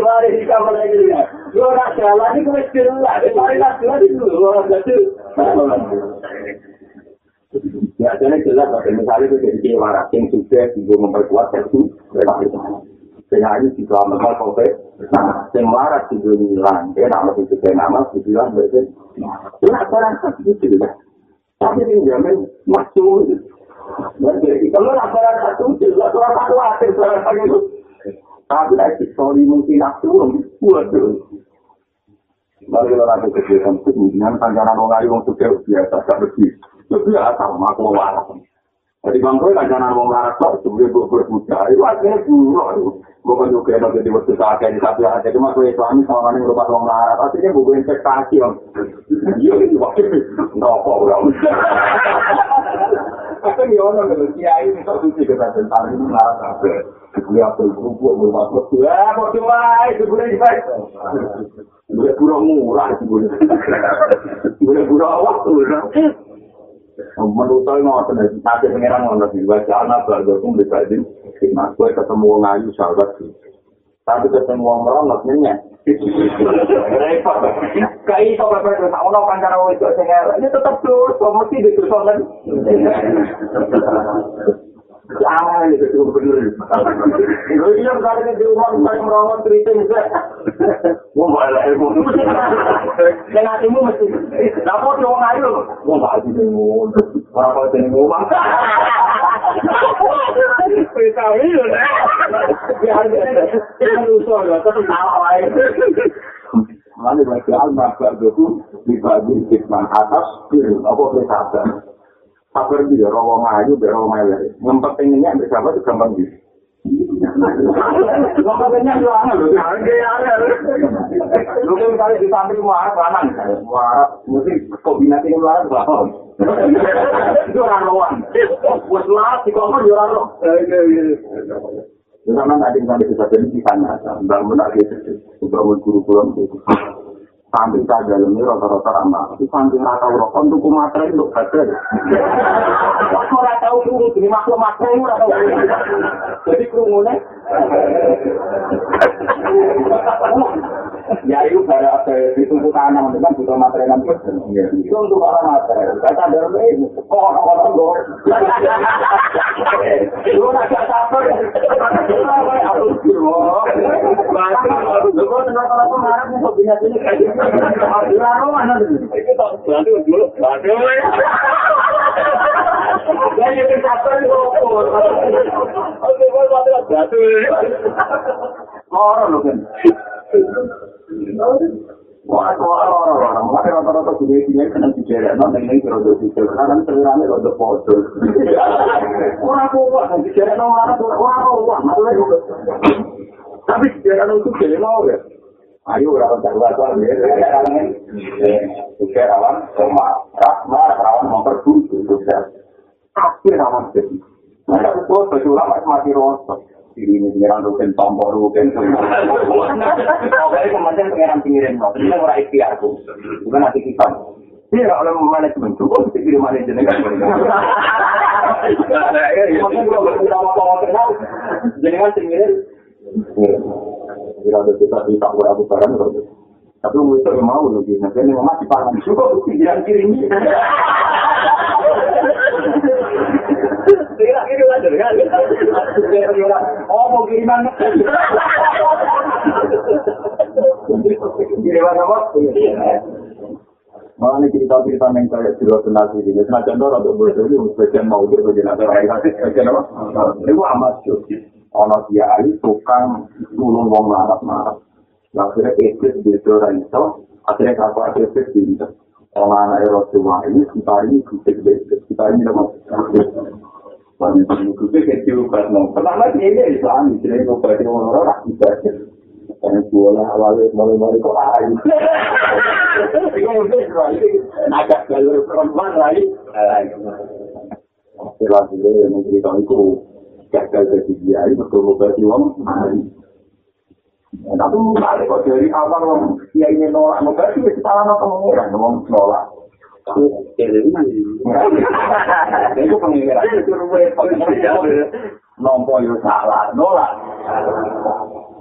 Mari kita mulai ya. Lu nak jalan ini kau jelas, mari nak jalan itu, jadi. Ya, jadi jelas, misalnya itu jadi waras yang sudah juga memperkuat itu, Sehingga ini juga mahal kopi. Nah, yang waras juga hilang. Dia nama itu juga nama, dibilang berarti. Itu barang satu ya. Tapi ini jamin masuk. Kalau orang khawatir barang satu itu. Lagi sorry mungkin aku waduh. Mari kita lakukan kegiatan kemudian panjangan orang lain untuk biasa tak bersih. Biasa, aku waras. Jadi bangku kan jangan mau marah kok, sebenarnya gue berbuka. Itu akhirnya buruk. Gue kan juga enak jadi waktu saat ini tapi aja cuma gue suami sama orang yang lupa mau marah. Artinya gue investasi. Iya itu waktu itu nggak orang. Tapi orang kalau kiai kok suci tentang ini marah sampai. Gue apa itu gue mau masuk. Ya kok cuma itu gue investasi. Gue pura murah itu gue. Gue pura waktu. Menurut saya mau ada tapi pengiran mau nanti baca anak baru pun bisa di mas gue ketemu wong ayu sahabat. Tapi ketemu wong meronok nyenyak. Repot. Itu apa itu tak ono kancara wong itu sing ini tetap dosa mesti dosa kan. Iya merawat cerita malah ilmu. Dan hatimu mesti. Orang ayu? Ilmu. Orang jadi. Kita ini. Ya, kita usul. Kita tahu aja. Lalu bagi al-mahbar itu dibagi hikmah atas apa bersabar. Sabar dia rawa maju, rawa maju. Yang pentingnya bersabar itu gampang gitu. Ngomongnya itu aneh loh, aneh Lu kan misalnya di samping marah kanan, marah, mesti kombinasi ini marah bahon. Itu orang lawan. Buat marah di kamar di orang lawan. Zaman ada yang sampai bisa jadi kisahnya, bangun lagi, bangun guru-guru itu. Sampai saya dalamnya rata-rata ramah. Itu sampai rata rokok untuk materi untuk badan. Waktu rata tahu jadi makhluk materi itu rata Jadi kerumunan. Ya itu ditunggu tanam, itu kan butuh materi nanti. Itu untuk orang materi. Kata dalamnya ini, kok orang-orang gue. Lu agak sabar. Aku kira. Lu kok rata-rata marah nih, kok bisa ini kayak gitu. Lalu mana itu tak bantu dulu, bantu. Ya itu sabar kok. Oke, kok bantu bantu. Loro lho kan. Tapi nong itu jadi mau ya. Ayo sekarang ini, juga rawan sama rahma, rawan memperbudu, juga. Tapi rawan jadi. Nah, aku tuh baju lama mati rosok. Diri ini pengiran rukin, tombol rukin, semua. Pokoknya kemudian pengiran pengirin, no. Ini orang ikhtiarku. Bukan hati kita. Iya, oleh manajemen cukup mesti kirim manajemen kan. Maksudnya kalau berkata sama kenal, jenengan pengirin. Kira ada kita di tak berapa barang Tapi mau itu mau loh, nanti ini mati parah. Cukup pikiran kiri ini. Kira kiri wajar kan? Oh ini cerita-cerita yang kayak di luar senasi ini. Senajan itu untuk bodoh ini, bagian mau dia bagian ada orang bagian apa? Itu amat syuk. Ono dia ini tukang nulung wong marah-marah. Akhirnya eksis di orang itu, akhirnya kakak eksis di itu. Orang anak Rasulullah ini, kita ini kritik eksis. Kita ini Banyak yang kritik kecil karena Kenapa ini Islam? Jadi itu berarti orang-orang rakyat. Karena bola awalnya mulai-mulai kok ayu. Itu mungkin agak jalur perempuan lagi. Akhirnya yang mencerita itu gagal jadi dia itu betul berarti wong Tapi balik kok dari awal dia ini nolak nolak itu salah nolak pengiran wong nolak. Itu pengiran nompo yo salah nolak.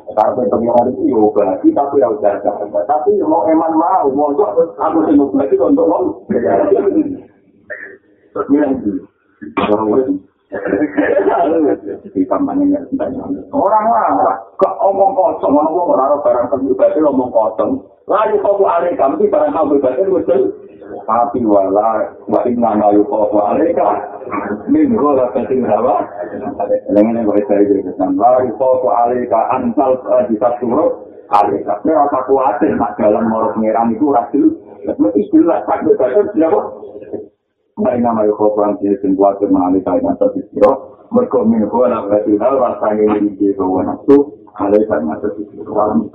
Karena pengiran itu yo tapi yang jaga. Tapi mau eman mau mau aku sih mau berarti untuk gitu. Orang lah, kok omong kosong, omong orang barang pribadi omong kosong. Lalu kau alih kamu barang kamu pribadi betul. Tapi wala, wali nama yuk kau alih kah? Minggu lah penting berapa? Dengan yang berita itu kesan. Lalu kau alih kah antal huruf. Alih kah? Saya rasa kuatir nak dalam morok ngiram itu rasul. Istilah tak betul siapa? Baik nama yuk kau perang sini singkuat kemana kalian nanti siro. Mereka minum nak berarti hal rasanya ini nafsu. Alih kah nanti siro.